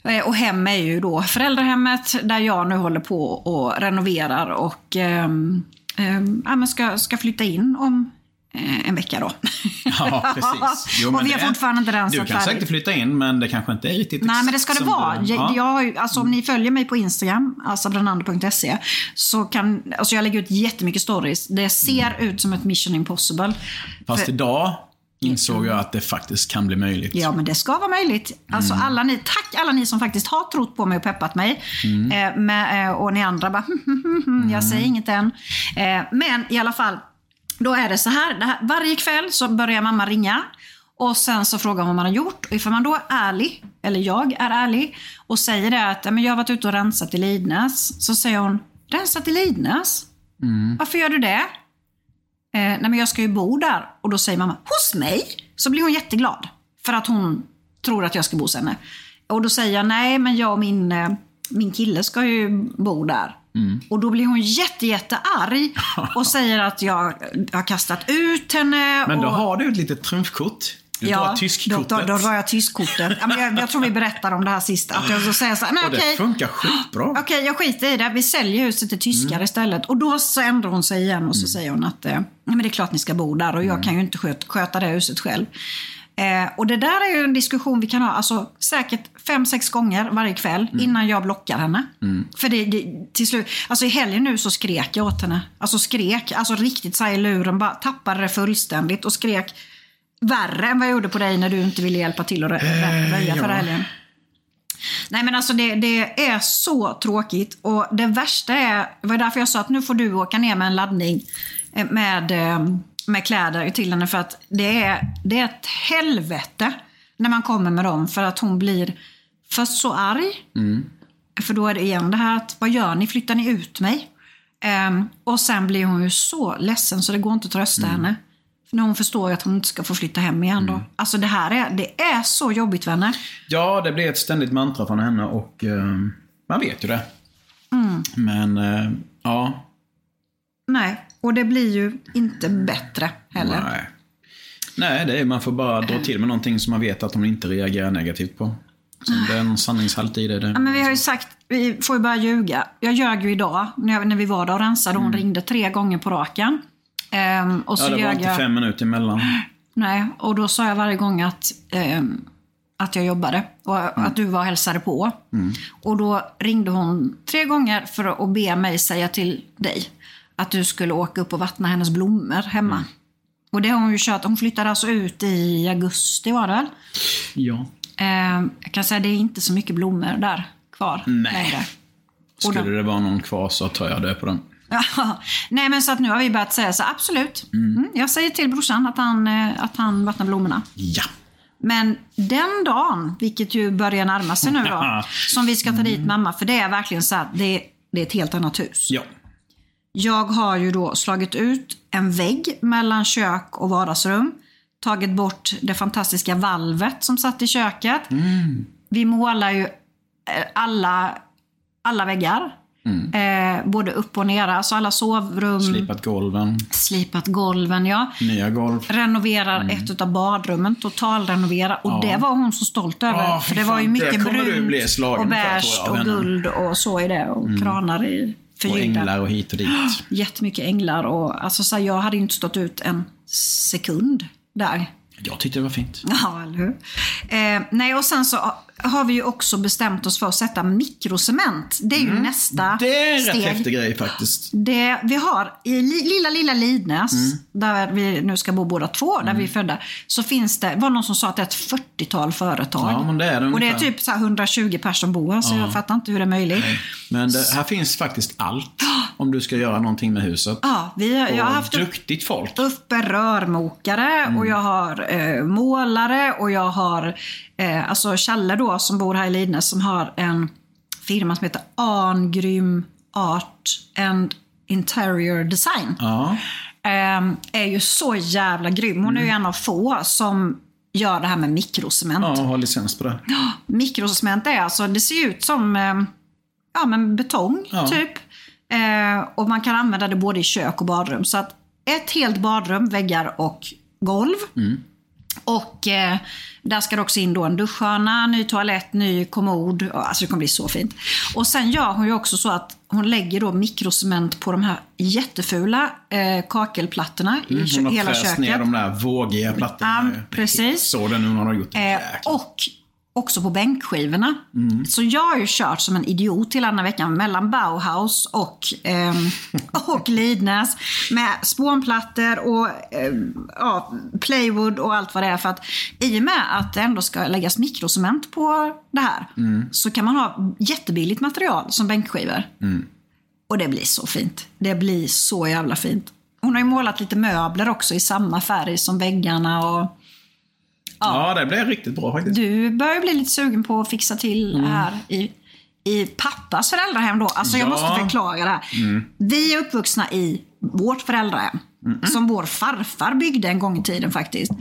Eh, Och hem är ju då föräldrahemmet där jag nu håller på och renoverar och ehm, ja, men ska, ska flytta in om eh, en vecka då. Ja, precis. Jo, och vi har fortfarande inte rensat Du kan färdigt. säkert flytta in, men det kanske inte är riktigt Nej, men det ska det vara. du- Jag, Ja. jag alltså, om ni följer mig på Instagram, alltså brandander.se, så kan, alltså jag lägger ut jättemycket stories. Det ser ut som ett mission impossible. Fast För- idag insåg jag att det faktiskt kan bli möjligt. Ja, men det ska vara möjligt. Alltså Mm. alla ni, tack alla ni som faktiskt har trott på mig och peppat mig. Mm. Eh, med, eh, och ni andra bara, jag säger inget än. Eh, men i alla fall, då är det så här, det här. Varje kväll så börjar mamma ringa. Och sen så frågar hon vad man har gjort. Och ifall man då är ärlig, eller jag är ärlig, och säger det att "Ja, men jag har varit ute och rensat i Lidnäs. Så säger hon, rensat i Lidnäs? Varför gör du det? Eh, nej men jag ska ju bo där. Och då säger mamma, hos mig? Så blir hon jätteglad. För att hon tror att jag ska bo hos henne. Och då säger jag, nej men jag och min, eh, min kille ska ju bo där. Och då blir hon jätte, jättearg och säger att jag har kastat ut henne. Men då och, har du ett litet trumfkort. Du tar tyskkortet. Då, då, då drar jag tyskkortet. ja, men jag, jag tror vi berättade om det här sista. Att jag så säger så här, men Och det okej. funkar skitbra. Okej, jag skiter i det. Vi säljer huset till tyskar Mm. istället. Och då så ändrar hon sig igen och så säger hon att eh, men det är klart ni ska bo där och jag Mm. kan ju inte sköta, sköta det huset själv. Eh, och det där är ju en diskussion vi kan ha alltså, säkert fem, sex gånger varje kväll Mm. innan jag blockar henne. För det, det, till slut, alltså i helgen nu så skrek jag åt henne. Alltså skrek, alltså riktigt så i luren, bara tappade det fullständigt och skrek värre än vad jag gjorde på dig när du inte ville hjälpa till att rö- rö- röja förra ja. helgen. Nej men alltså det, det är så tråkigt och det värsta är, det var därför jag sa att nu får du åka ner med en laddning eh, med, eh, med kläder till henne för att det är, det är ett helvete när man kommer med dem för att hon blir först så arg. För då är det igen det här att vad gör ni? Flyttar ni ut mig? Ehm, och sen blir hon ju så ledsen så det går inte att trösta henne. När hon förstår att hon inte ska få flytta hem igen då. Alltså det här är, det är så jobbigt vänner. Ja, det blir ett ständigt mantra från henne och eh, man vet ju det. Mm. Men, eh, ja. Nej, och det blir ju inte bättre heller. Nej. Nej, det är, man får bara dra till med någonting som man vet att hon inte reagerar negativt på. Så det är en sanningshalt i det. det. Ja, men vi har ju sagt, vi får ju börja ljuga. Jag ljög ju idag när, jag, när vi var där och rensade. Hon ringde tre gånger på raken. Ehm, och så Mm. ja, det var inte jag. fem minuter emellan. Nej, och då sa jag varje gång att, ehm, att jag jobbade och att du var och hälsade på. Och då ringde hon tre gånger för att be mig säga till dig att du skulle åka upp och vattna hennes blommor hemma. Och det har hon ju kört. Hon flyttade alltså ut i augusti var det väl? Ja. Ehm, jag kan säga att det är inte så mycket blommor där kvar Nej. längre. Skulle det vara någon kvar så tar jag det på den. Nej men så att nu har vi börjat säga så absolut. Mm, jag säger till brorsan att han, eh, att han vattnar blommorna. Ja. Men den dagen, vilket ju börjar närma sig nu då, som vi ska ta dit mamma, för det är verkligen så att det, det är ett helt annat hus. Ja. Jag har ju då slagit ut en vägg mellan kök och vardagsrum. Tagit bort det fantastiska valvet som satt i köket. Vi målar ju eh, alla, alla väggar. Eh, både upp och ner, alltså alla sovrum. Slipat golven. Slipat golven, ja. Nya golv. Renoverar ett av badrummen, totalrenovera. Och det var hon så stolt över. Ja, för det var ju mycket brunt och beige och. Mm. guld och så i det. Och kranar i Och förgyllda. änglar och hit och dit. Jättemycket änglar. Och, alltså, så här, jag hade inte stått ut en sekund där. Jag tyckte det var fint. Ja, eller hur? Eh, nej, och sen så har vi ju också bestämt oss för att sätta mikrocement. Det är ju nästa Mm. Det är en steg. rätt häftig grej faktiskt. Det, vi har i li, lilla, lilla Lidnäs, Mm. där vi nu ska bo båda två, där vi är födda, så finns det, var någon som sa att det är ett 40-tal företag. Ja, men det är det Och det är typ så här 120 personer som bor här, så jag fattar inte hur det är möjligt. Men det, här finns faktiskt allt. Om du ska göra någonting med huset. Ja, vi, jag har haft duktigt folk. uppe rörmokare och jag har eh, målare och jag har eh, alltså Challe då som bor här i Lidnäs som har en firma som heter Angrym Art and Interior Design. Ja. Ehm, är ju så jävla grym. Hon är ju en av få som gör det här med mikrocement. ja, har licens på det. Mikrocement är alltså, det ser ut som eh, ja, men betong Ja. typ. Eh, och man kan använda det både i kök och badrum. Så att ett helt badrum, väggar och golv. Och eh, där ska det också in då en duschhörna, ny toalett, ny kommod. Alltså det kommer bli så fint. Och sen gör hon ju också så att hon lägger då mikrocement på de här jättefula eh, kakelplattorna i kö- Hon har hela köket. ner de där vågiga plattorna. Ja, precis. Så när hon har gjort. Eh, och också på bänkskivorna. Så jag har ju kört som en idiot hela den här veckan mellan Bauhaus och, ehm, och Lidnäs. Med spånplattor och ehm, ja, playwood och allt vad det är. För att i och med att det ändå ska läggas mikrocement på det här. Så kan man ha jättebilligt material som bänkskivor. Och det blir så fint. Det blir så jävla fint. Hon har ju målat lite möbler också i samma färg som väggarna. och Ja, det blev riktigt bra faktiskt. du börjar bli lite sugen på att fixa till Mm. här i, i pappas föräldrahem då. Alltså jag Ja. måste förklara det här. Vi är uppvuxna i vårt föräldrahem. Som vår farfar byggde en gång i tiden faktiskt.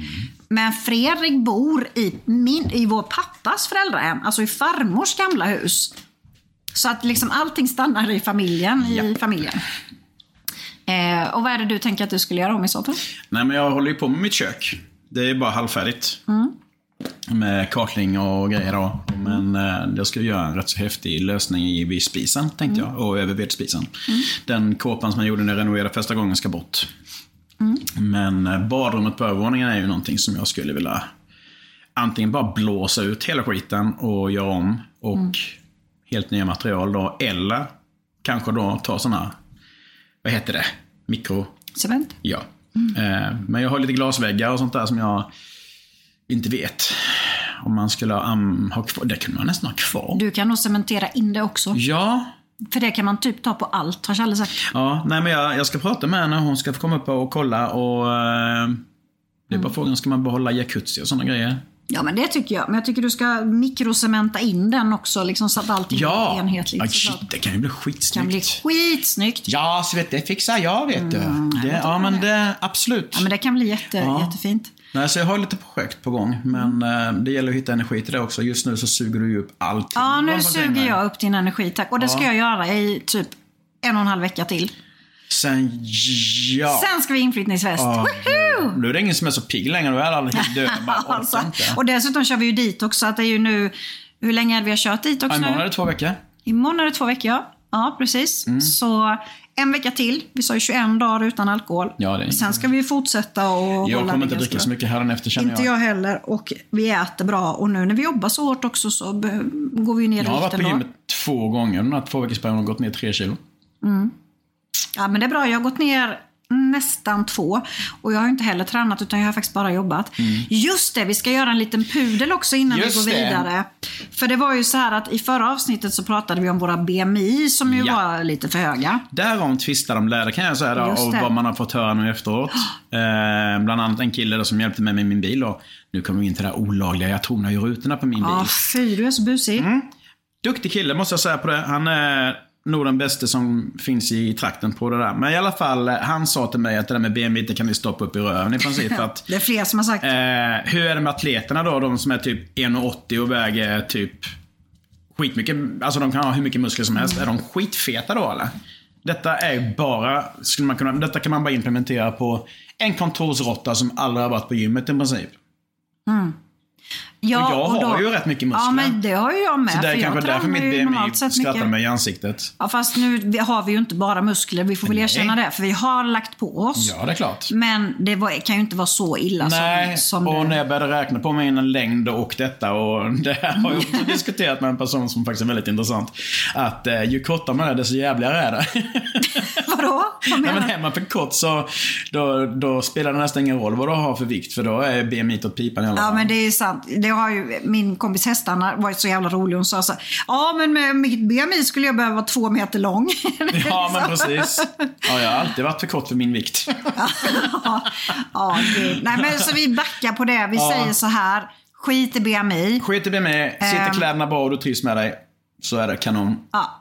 Men Fredrik bor i, min, i vår pappas föräldrahem. Alltså i farmors gamla hus. Så att liksom allting stannar i familjen. I familjen. Eh, och vad är det du tänker att du skulle göra om i så fall? Nej, men jag håller ju på med mitt kök. Det är bara halvfärdigt. Med kakling och grejer då. Men eh, jag ska göra en rätt så häftig lösning i vid spisen, tänkte jag. Och över vedspisen. Den kåpan som jag gjorde när jag renoverade första gången ska bort. Men eh, badrummet på övervåningen är ju någonting som jag skulle vilja antingen bara blåsa ut hela skiten och göra om. Och helt nya material då. Eller kanske då ta sådana, vad heter det? Mikro... Cement? Ja. Eh, men jag har lite glasväggar och sånt där som jag inte vet. Om man skulle ha, um, ha kvar. Det kunde man nästan ha kvar. Du kan nog cementera in det också. Ja. För det kan man typ ta på allt, har Challe sagt. Ja, nej men jag, jag ska prata med henne. Hon ska få komma upp och kolla och... Eh, det är bara frågan, ska man behålla jacuzzi och sådana grejer? Ja men det tycker jag. Men jag tycker du ska mikrocementa in den också liksom, så att allting Ja! blir enhetligt. ja shit, det kan ju bli Det kan bli skitsnyggt. skitsnyggt. Ja, så vet det fixar jag vet du. Det, ja, men det, absolut. Ja, men det kan bli jätte, Ja. jättefint. Nej, så jag har lite projekt på gång. Men eh, det gäller att hitta energi till det också. Just nu så suger du ju upp allting. Ja, nu suger jag upp din energi tack. Och det ska jag göra i typ en och en halv vecka till. Sen, ja. Sen ska vi inflyttningsfest. Ja, Woho! Nu är det ingen som är så pigg längre. Då är alla helt döda. Jag bara Alltså, inte. och dessutom kör vi ju dit också. Att det är ju nu, hur länge har vi kört dit Ja, också Imorgon är det två veckor. Imorgon är det två veckor, ja. Ja, precis. Mm. Så en vecka till. Vi sa ju 21 dagar utan alkohol. Ja, det är- Sen ska vi ju fortsätta och Jag kommer inte dricka så mycket här efter känner Inte jag heller. Och vi äter bra. Och nu när vi jobbar så hårt också så går vi ner i Jag har varit på gymmet två gånger den här två veckors perioden och gått ner tre kilo. Ja, men det är bra. Jag har gått ner nästan två. Och jag har inte heller tränat utan jag har faktiskt bara jobbat. Just det, vi ska göra en liten pudel också innan Mm. Just vi går det. vidare. För det var ju så här att i förra avsnittet så pratade vi om våra BMI som ju Ja. var lite för höga. Därom tvistar de lärde kan jag säga då, och vad man har fått höra nu efteråt. Eh, bland annat en kille då som hjälpte mig med min bil. Och nu kommer vi in till det här olagliga. Jag tonar ju rutorna på min Ja, bil. fy du är så busig. Mm. Duktig kille måste jag säga på det. Han är nog den bästa som finns i trakten på det där. Men i alla fall, eh, han sa till mig att det där med BMI det kan vi stoppa upp i röven i princip. För att, Det är fler som har sagt. eh, hur är det med atleterna då? De som är typ 1,80 och väger typ skitmycket. Alltså de kan ha hur mycket muskler som helst. Är de skitfeta då eller? Detta är bara, skulle man kunna, detta kan man bara implementera på en kontorsrotta som aldrig har varit på gymmet i princip. Ja, och jag och har då- ju rätt mycket muskler. Ja, men det har ju jag med. Så det är kanske därför mitt BMI skrattar mycket. mig i ansiktet. Ja, fast nu har vi ju inte bara muskler. Vi får väl Nej. erkänna det. För vi har lagt på oss. Ja, det är klart. Men det var, kan ju inte vara så illa Nej, som, som och det. när jag började räkna på min längd och detta och det här har jag också diskuterat med en person som faktiskt är väldigt intressant. Att eh, ju kortare man är desto jävligare är det. Vadå? Vad Nej, menar men du? är man för kort så då, då spelar det nästan ingen roll vad du har för vikt för då är BMI åt pipan i alla fall. Ja men det är sant. Det har ju, min kompis hästarna varit så jävla rolig. Hon sa så ja men med mitt BMI skulle jag behöva vara två meter lång. Ja, men precis. Ja, jag har alltid varit för kort för min vikt. ja, ja, nej men så vi backar på det. Vi Ja. säger så här, skit i BMI. Skit i BMI, sitter Ehm. kläderna bra och du trivs med dig. Så är det kanon. Ja.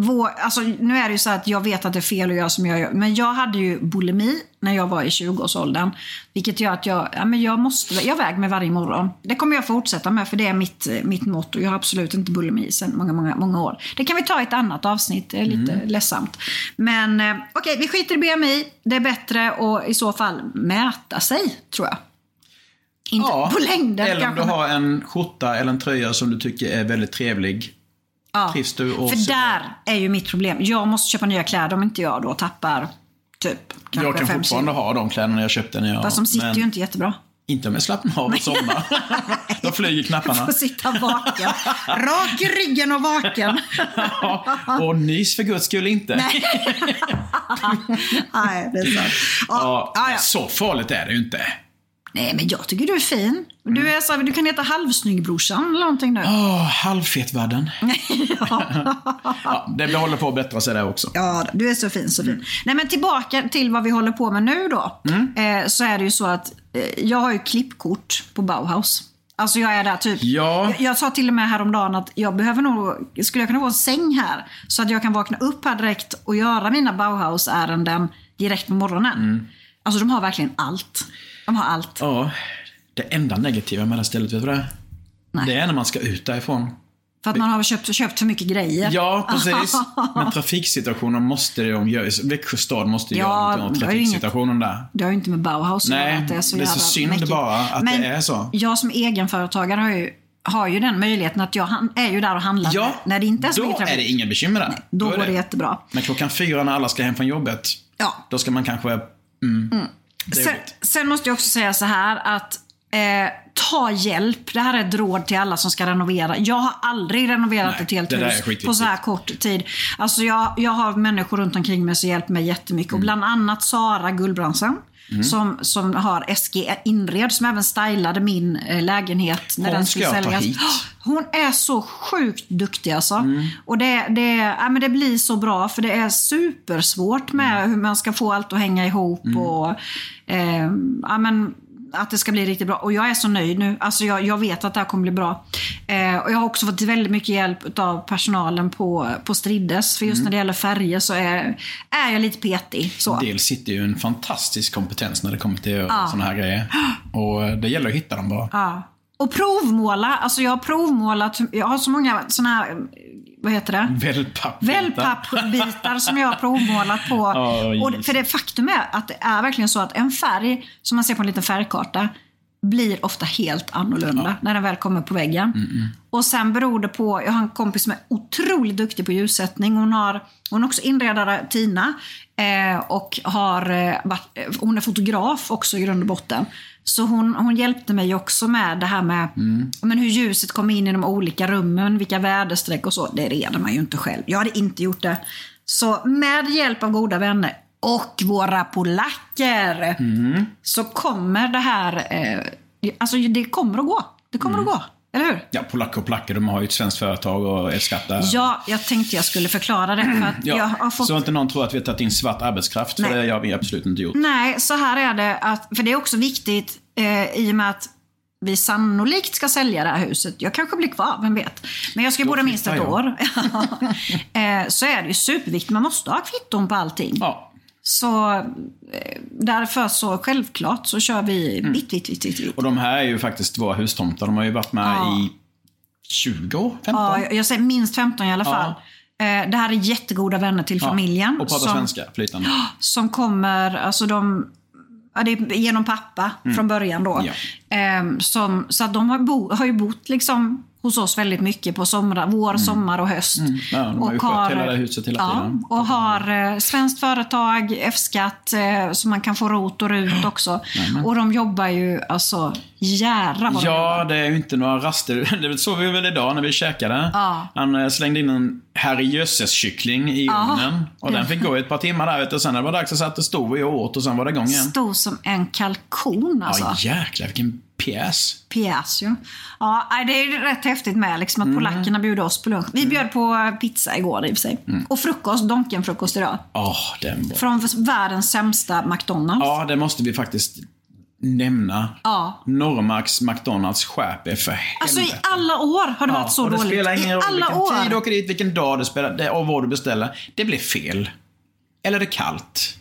Vår, alltså, nu är det ju så att jag vet att det är fel att göra som jag gör. Men jag hade ju bulimi när jag var i 20-årsåldern. Vilket gör att jag, ja, men jag måste, jag väger mig varje morgon. Det kommer jag fortsätta med för det är mitt, eh, mitt motto. Jag har absolut inte bulimi sedan många, många, många år. Det kan vi ta i ett annat avsnitt, det är lite Mm. ledsamt. Men eh, okej, vi skiter i BMI. Det är bättre att i så fall mäta sig, tror jag. Inte på längden eller om du har en skjorta eller en tröja som du tycker är väldigt trevlig. Ja. Du och För där är ju mitt problem. Jag måste köpa nya kläder om inte jag då tappar typ Jag kan fem fortfarande kilo. ha de kläderna jag köpte när jag... Fast de sitter men ju inte jättebra. Inte om jag slappnar av och somnar. Då flyger knapparna. Får sitta vaken. Rak i ryggen och vaken. och nys för guds skull inte. Nej. Nej, det är sant. Ja, Ja, ja, ja. Så farligt är det ju inte. Nej, men jag tycker du är fin. Du, är så, du kan heta halvsnyggbrorsan eller någonting nu. Åh, halvfetvärlden. ja, det håller på att bättra sig där också. Ja, du är så fin, så fin. Nej, men tillbaka till vad vi håller på med nu då. Eh, så är det ju så att eh, jag har ju klippkort på Bauhaus. Alltså jag är där typ. Ja. Jag, jag sa till och med häromdagen att jag behöver nog, skulle jag kunna få en säng här? Så att jag kan vakna upp här direkt och göra mina Bauhaus-ärenden direkt på morgonen. Alltså de har verkligen allt. De har allt. Ja, det enda negativa med det här stället, vet du det? Nej. Det är när man ska ut därifrån. För att man har köpt, köpt för mycket grejer. Ja, precis. Men trafiksituationen måste de göra. Växjö stad måste Ja, göra någonting åt det är ju inget- trafiksituationen där. Det har ju inte med Bauhaus att Nej, göra, att det är så det är så synd mäckigt. bara att Men det är så. jag som egenföretagare har ju, har ju den möjligheten att jag är ju där och handlar Ja, när det inte är så då mycket trafik. är det inga bekymmer där. Då är går det jättebra. Men klockan fyra när alla ska hem från jobbet, Ja. då ska man kanske... Mm, det är Sen, sen måste jag också säga så här att eh, ta hjälp. Det här är ett råd till alla som ska renovera. Jag har aldrig renoverat Nej, ett helt hus på så här kort tid. Alltså jag, jag har människor runt omkring mig som hjälper mig jättemycket. Mm. Och bland annat Sara Gullbrandsen. Som, som har SG Inred, som även stylade min eh, lägenhet när Hon den skulle säljas. Hon är så sjukt duktig alltså. Mm. Och det, det, ja, men det blir så bra för det är supersvårt med Mm. hur man ska få allt att hänga ihop. Och, eh, ja, men, att det ska bli riktigt bra. Och jag är så nöjd nu. Alltså jag, jag vet att det här kommer bli bra. Eh, och jag har också fått väldigt mycket hjälp av personalen på, på Striddes. För just Mm. när det gäller färger så är, är jag lite petig. Så. Dels sitter ju en fantastisk kompetens när det kommer till ja. sådana här grejer. Och eh, det gäller att hitta dem bara. Ja. Och provmåla. Alltså jag har provmålat. Jag har så många sådana här, vad heter det? Wellpapp. Wellpappbitar som jag har provmålat på. Oj. och för det faktum är att det är verkligen så att en färg som man ser på en liten färgkarta blir ofta helt annorlunda när den väl kommer på väggen. Och sen beror det på, jag har en kompis som är otroligt duktig på ljussättning. Hon, har, hon är också inredare, Tina. Eh, och har, eh, varit, eh, hon är fotograf också i grund och botten. Så hon, hon hjälpte mig också med det här med men hur ljuset kommer in i de olika rummen, vilka väderstreck och så. Det reder man ju inte själv. Jag hade inte gjort det. Så med hjälp av goda vänner och våra polacker så kommer det här, eh, alltså det kommer att gå. Det kommer att gå, eller hur? Ja, polacker och polacker, de har ju ett svenskt företag och är skatta. Ja, jag tänkte jag skulle förklara det. För att Ja, jag har fått... Så inte någon tror att vi har tagit in svart arbetskraft, för Nej. det har vi absolut inte gjort. Nej, så här är det. Att, för det är också viktigt eh, i och med att vi sannolikt ska sälja det här huset. Jag kanske blir kvar, vem vet. Men jag ska Då bo där minst ett jag. år. eh, så är det ju superviktigt. Man måste ha kvitton på allting. Ja. Så eh, därför så självklart så kör vi Mm. vitt, vitt, vitt, vitt. Och de här är ju faktiskt våra hustomtar. De har ju varit med Ja. i 20 år? 15? Ja, jag- säger minst 15 i alla Ja. fall. Eh, det här är jättegoda vänner till familjen. Och pratar som- svenska flytande. som kommer, alltså de, ja, det är genom pappa från början då. Mm. Ja. Ehm, som, så att de har, bo, har ju bott liksom hos oss väldigt mycket på somrar, vår, sommar och höst. Mm. Ja, de har ju skött hela det huset hela ja, tiden. Och har eh, svenskt företag, F-skatt, eh, så man kan få ROT och RUT också. Och de jobbar ju alltså jädrar vad de Ja, jobbar. det är ju inte några raster. Det såg vi väl idag när vi käkade. Ja. Han eh, slängde in en herrejösses-kyckling i Ja. ugnen. Och den fick gå i ett par timmar där vet du. Sen när det var dags satt det stod vi och åt och sen var det igång igen. Stor som en kalkon alltså. Ja, jäklar vilken pjäs. Pjäs ju. Ja, det är ju rätt häftigt med liksom, Mm. att polackerna bjuder oss på lunch. Vi bjöd på pizza igår i och för sig. Mm. Och frukost, Donken-frukost idag. Åh, den var... Från världens sämsta McDonalds. Ja, det måste vi faktiskt nämna. Ja. Norrmarks McDonalds skärp er för helvete. Alltså i alla år har det varit så det dåligt. spelar ingen I roll alla vilken år. tid du åker dit, vilken dag du spelar, det, och vad du beställer. Det blir fel. Eller det är kallt.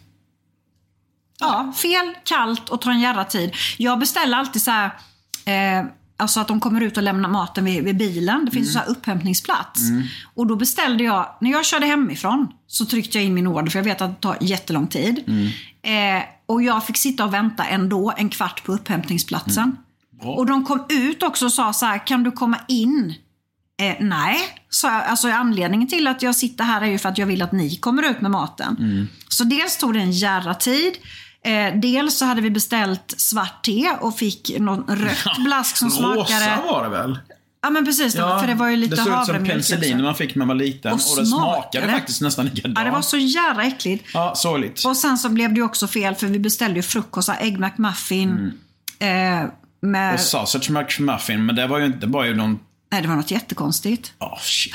Ja, fel, kallt och tar en jävla tid. Jag beställer alltid så här, eh, alltså att de kommer ut och lämnar maten vid, vid bilen. Det finns Mm. så här upphämtningsplats. Och då beställde jag, när jag körde hemifrån så tryckte jag in min order för jag vet att det tar jättelång tid. Mm. Eh, och jag fick sitta och vänta ändå en kvart på upphämtningsplatsen. Mm. Och de kom ut också och sa så här, kan du komma in? Eh, nej, så, alltså anledningen till att jag sitter här är ju för att jag vill att ni kommer ut med maten. Mm. Så dels tog det en jävla tid. Eh, dels så hade vi beställt svart te och fick någon rött blask som smakade... Rosa var det väl? Ja men precis, för det var ju lite Det såg ut som havremjölk penicillin när man fick när man var liten. Och, Och det smakade faktiskt nästan likadant. Ja, det var så jävla äckligt. Ja, sorgligt. Och sen så blev det ju också fel för vi beställde ju frukost, ägg McMuffin. Eh, med... Mm. Och sausage McMuffin, men det var ju inte, ju någon... Nej, det var något jättekonstigt. Åh, shit.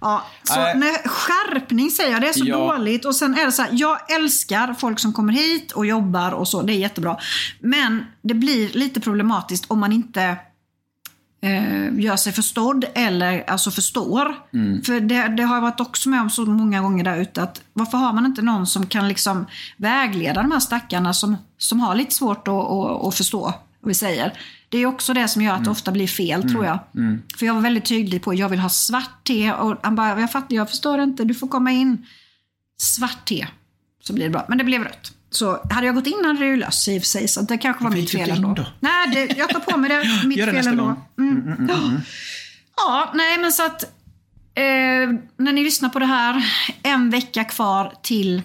Ja, så Nej. nej, skärpning säger jag, det är så Ja. dåligt. Och sen är det så här, jag älskar folk som kommer hit och jobbar och så, det är jättebra. Men det blir lite problematiskt om man inte eh, gör sig förstådd eller alltså förstår. Mm. För det, det har jag varit också med om så många gånger där ute att varför har man inte någon som kan liksom vägleda de här stackarna som, som har lite svårt att, att, att förstå vi säger. Det är också det som gör att det ofta blir fel tror jag. För jag var väldigt tydlig på att jag vill ha svart te och han bara, jag fattar, jag förstår inte, du får komma in. Svart te, så blir det bra. Men det blev rött. Så hade jag gått in hade det ju löst sig i och för sig, så det kanske var mitt fel ändå. då? Nej, det, jag tar på mig det. Mitt Gör det fel nästa ändå. gång. Mm. Ja, nej men så att eh, när ni lyssnar på det här, en vecka kvar till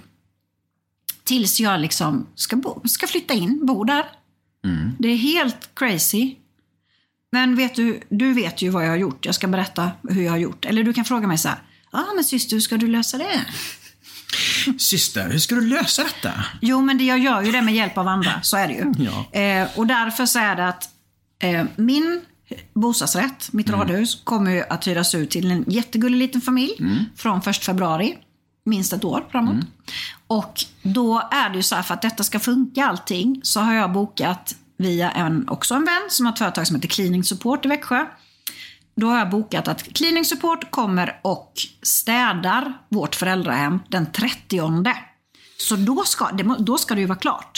tills jag liksom ska, bo, ska flytta in, bo där. Det är helt crazy. Men vet du, du vet ju vad jag har gjort. Jag ska berätta hur jag har gjort. Eller du kan fråga mig så här. Ja, ah, men syster, hur ska du lösa det? Syster, hur ska du lösa detta? Jo, men det, jag gör ju det med hjälp av andra. Så är det ju. Ja. Eh, och därför så är det att eh, min bostadsrätt, mitt radhus, kommer ju att hyras ut till en jättegullig liten familj från 1 februari. Minst ett år framåt. Och då är det ju så här, för att detta ska funka allting, så har jag bokat via en, också en vän som har ett företag som heter Cleaning Support i Växjö. Då har jag bokat att Cleaning Support kommer och städar vårt föräldrahem den 30. Så då ska det, då ska det ju vara klart.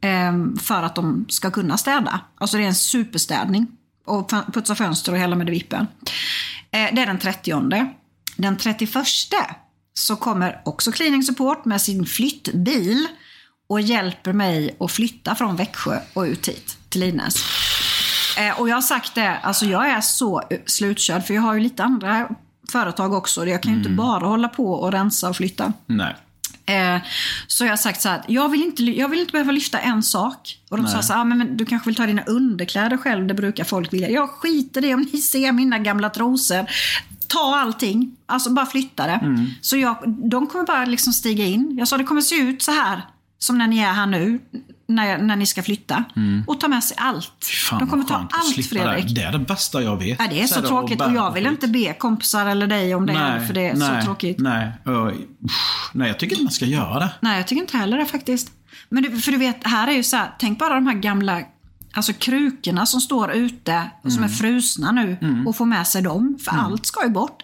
Ehm, för att de ska kunna städa. Alltså det är en superstädning. Och putsa fönster och hela med vippen. Eh, det är den 30. Den 31 så kommer också Cleaning Support med sin flyttbil och hjälper mig att flytta från Växjö och ut hit till Linäs. Eh, och jag har sagt det, alltså jag är så eh, slutkörd för jag har ju lite andra företag också. Jag kan ju inte bara hålla på och rensa och flytta. Nej. Eh, så jag har sagt så här, att jag vill inte, jag vill inte behöva lyfta en sak. Och de sa så här, ah, men, du kanske vill ta dina underkläder själv, det brukar folk vilja. Jag skiter i det om ni ser mina gamla trosor. Ta allting, alltså bara flytta det. Så jag, de kommer bara liksom stiga in. Jag sa det kommer se ut så här som när ni är här nu, när, när ni ska flytta. Och ta med sig allt. Fan, de kommer ta allt Fredrik. Det. det är det bästa jag vet. Ja, det är så, här, tråkigt bära och jag vill inte be kompisar eller dig om det heller, för det är nej, så tråkigt. Nej, och, usch, nej, jag tycker inte man ska göra det. Nej, jag tycker inte heller det faktiskt. Men du, för du vet, här är ju så här, tänk bara de här gamla alltså krukorna som står ute, och som är frusna nu, och få med sig dem. För allt ska ju bort.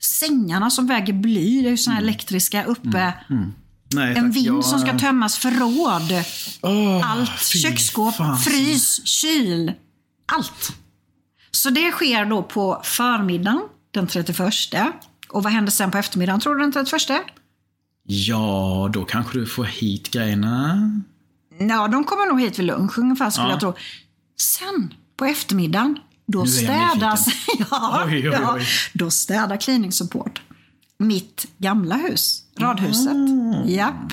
Sängarna som väger bly, det är ju såna här elektriska uppe. Nej, En vind jag- som ska tömmas, förråd. Åh, allt. Köksskåp, fan. frys, kyl. Allt. Så det sker då på förmiddagen den 31. Och vad händer sen på eftermiddagen tror du den 31? Ja, då kanske du får hit grejerna. Ja, de kommer nog hit vid lunch ungefär skulle Ja. jag tro. Sen på eftermiddagen, då städas... ja, Oj, oj, ja, oj. då städar Cleaning Support mitt gamla hus, radhuset. Japp.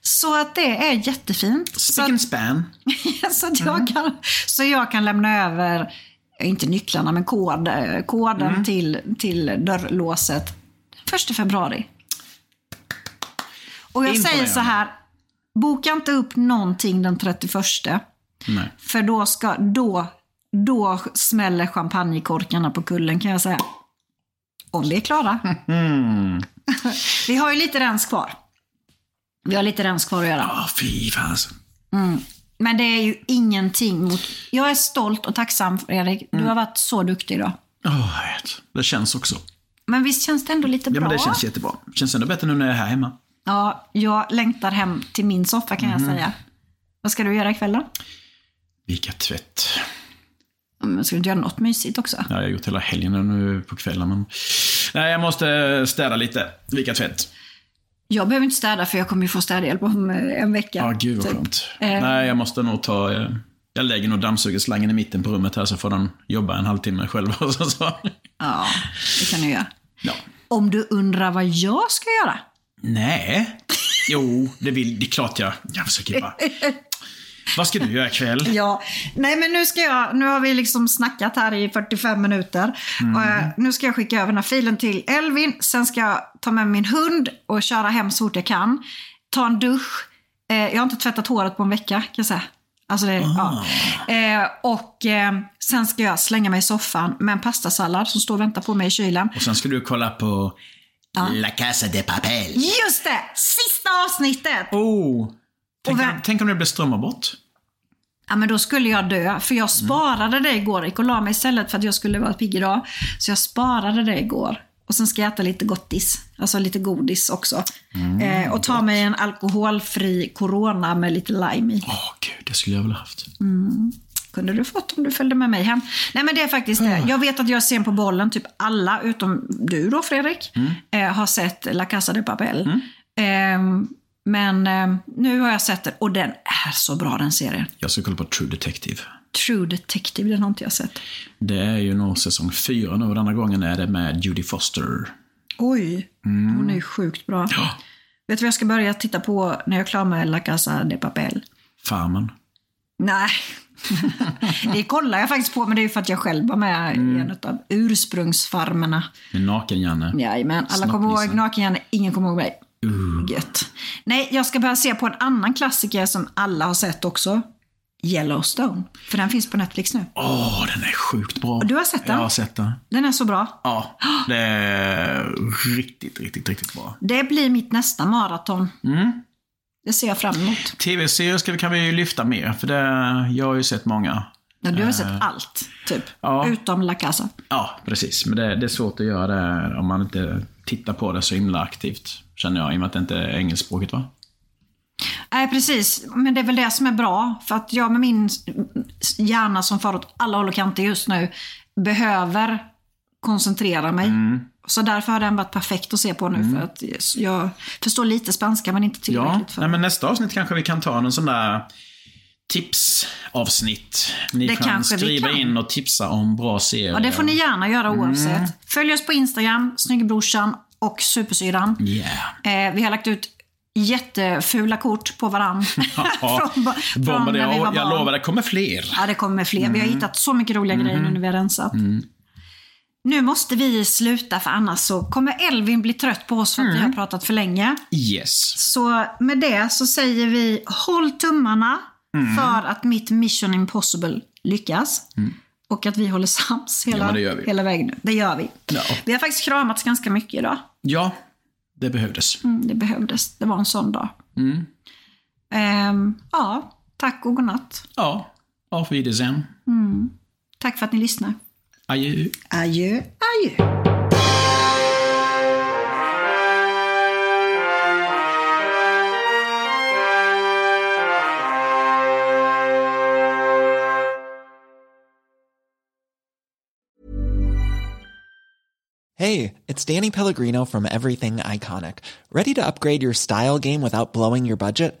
Så att det är jättefint. Att, and span. så, att jag kan, så jag kan lämna över, inte nycklarna, men kod, koden Mm. till, till dörrlåset 1 februari. Och jag säger så här, boka inte upp någonting den 31. Nej. För då, ska, då, då smäller champagnekorkarna på kullen kan jag säga. Om vi är klara. vi har ju lite rens kvar. Vi har lite rens kvar att göra. Ja, fy fasen. Men det är ju ingenting mot... Jag är stolt och tacksam Fredrik. Du Mm. har varit så duktig idag. Vet. Det känns också. Men visst känns det ändå lite Ja, bra? men det känns jättebra. Det känns ändå bättre nu när jag är här hemma. Ja, jag längtar hem till min soffa kan Mm. jag säga. Vad ska du göra ikväll då? Vika tvätt. Mm, Ska du inte göra något mysigt också? Ja, jag har gjort hela helgen nu på kvällen. Men... Nej, jag måste städa lite. Vika tvätt. Jag behöver inte städa för jag kommer ju få städhjälp om eh, en vecka. Ja, gud vad typ. skönt. Eh. Nej, jag måste nog ta... eh, Jag lägger nog dammsugarslangen i mitten på rummet här så får den jobba en halvtimme själv. och så, så. Ja, det kan du göra. Ja. Om du undrar vad jag ska göra? Nej. Jo, det, vill, det är klart jag... Jag försöker bara... Vad ska du göra ikväll? Ja, nej men nu ska jag, nu har vi liksom snackat här i 45 minuter. Och, eh, nu ska jag skicka över den här filen till Elvin. Sen ska jag ta med min hund och köra hem så fort jag kan. Ta en dusch. Eh, jag har inte tvättat håret på en vecka kan jag säga. Alltså det, ja. eh, och eh, sen ska jag slänga mig i soffan med en pastasallad som står och väntar på mig i kylen. Och sen ska du kolla på La Casa de Papel. Just det! Sista avsnittet! Oh! Tänk, om, vem- tänk om det blir strömavbrott? Ja men då skulle jag dö. För jag sparade det igår. Gick och la mig istället för att jag skulle vara pigg idag. Så jag sparade det igår. Och sen ska jag äta lite gottis. Alltså lite godis också. eh, och ta mig en alkoholfri Corona med lite lime i. Åh, gud, det skulle jag väl ha haft. Kunde kunde du fått om du följde med mig hem. Nej men det är faktiskt det. Jag vet att jag är sen på bollen, typ alla utom du då Fredrik, eh, har sett La Casa de Papel. Eh, men eh, nu har jag sett den och den är så bra den serien. Jag ska kolla på True Detective. True Detective, den har inte jag sett. Det är ju nog säsong fyra nu och denna gången är det med Judy Foster. Oj, hon är ju sjukt bra. Vet du vad jag ska börja titta på när jag är klar med La Casa de Papel? Farmen. Nej, det kollar jag faktiskt på, men det är ju för att jag själv var med i en av ursprungsfarmerna. Med Naken-Janne. Jajamän, alla kommer ihåg Naken-Janne, ingen kommer ihåg mig. Gött. Nej, jag ska börja se på en annan klassiker som alla har sett också. Yellowstone. För den finns på Netflix nu. Åh, den är sjukt bra. du har sett den? Jag har sett den. Den är så bra. Ja, det är riktigt, riktigt, riktigt bra. Det blir mitt nästa maraton. Det ser jag fram emot. Tv-serier kan vi lyfta mer, för det, jag har ju sett många. Ja, du har sett allt, typ. ja. Utom La Casa. Ja, precis. Men det, det är svårt att göra det om man inte tittar på det så himla aktivt, känner jag, i och med att det inte är engelskspråkigt va? Nej, precis. Men det är väl det som är bra. För att jag med min hjärna som far åt alla håll och kanter just nu behöver koncentrera mig. Så därför har den varit perfekt att se på nu. För att jag förstår lite spanska men inte Ja, tillräckligt. för nej, men nästa avsnitt kanske vi kan ta en sån där tipsavsnitt. Ni Det kan skriva kan. in och tipsa om bra serier. Ja, det får ni gärna göra Mm. oavsett. Följ oss på Instagram, Snyggbrorsan och Supersyrran. Yeah. Eh, vi har lagt ut jättefula kort på varann. Ja, från, från när vi var Jag barn. lovar, det kommer fler. Ja, det kommer fler. Vi har Mm. hittat så mycket roliga grejer nu när vi har rensat. Nu måste vi sluta för annars så kommer Elvin bli trött på oss för att vi Mm. har pratat för länge. Yes. Så med det så säger vi håll tummarna Mm. för att mitt mission impossible lyckas. Och att vi håller sams hela, men det gör vi. hela vägen nu. Det gör vi. Ja. Vi har faktiskt kramats ganska mycket idag. Ja, det behövdes. Mm, det behövdes. Det var en sån dag. Mm. Ehm, ja, tack och godnatt. Ja, auf Wiedersehen. Tack för att ni lyssnar. Adjö. Adjö, adjö. Hey, it's Danny Pellegrino from Everything Iconic. Ready to upgrade your style game without blowing your budget?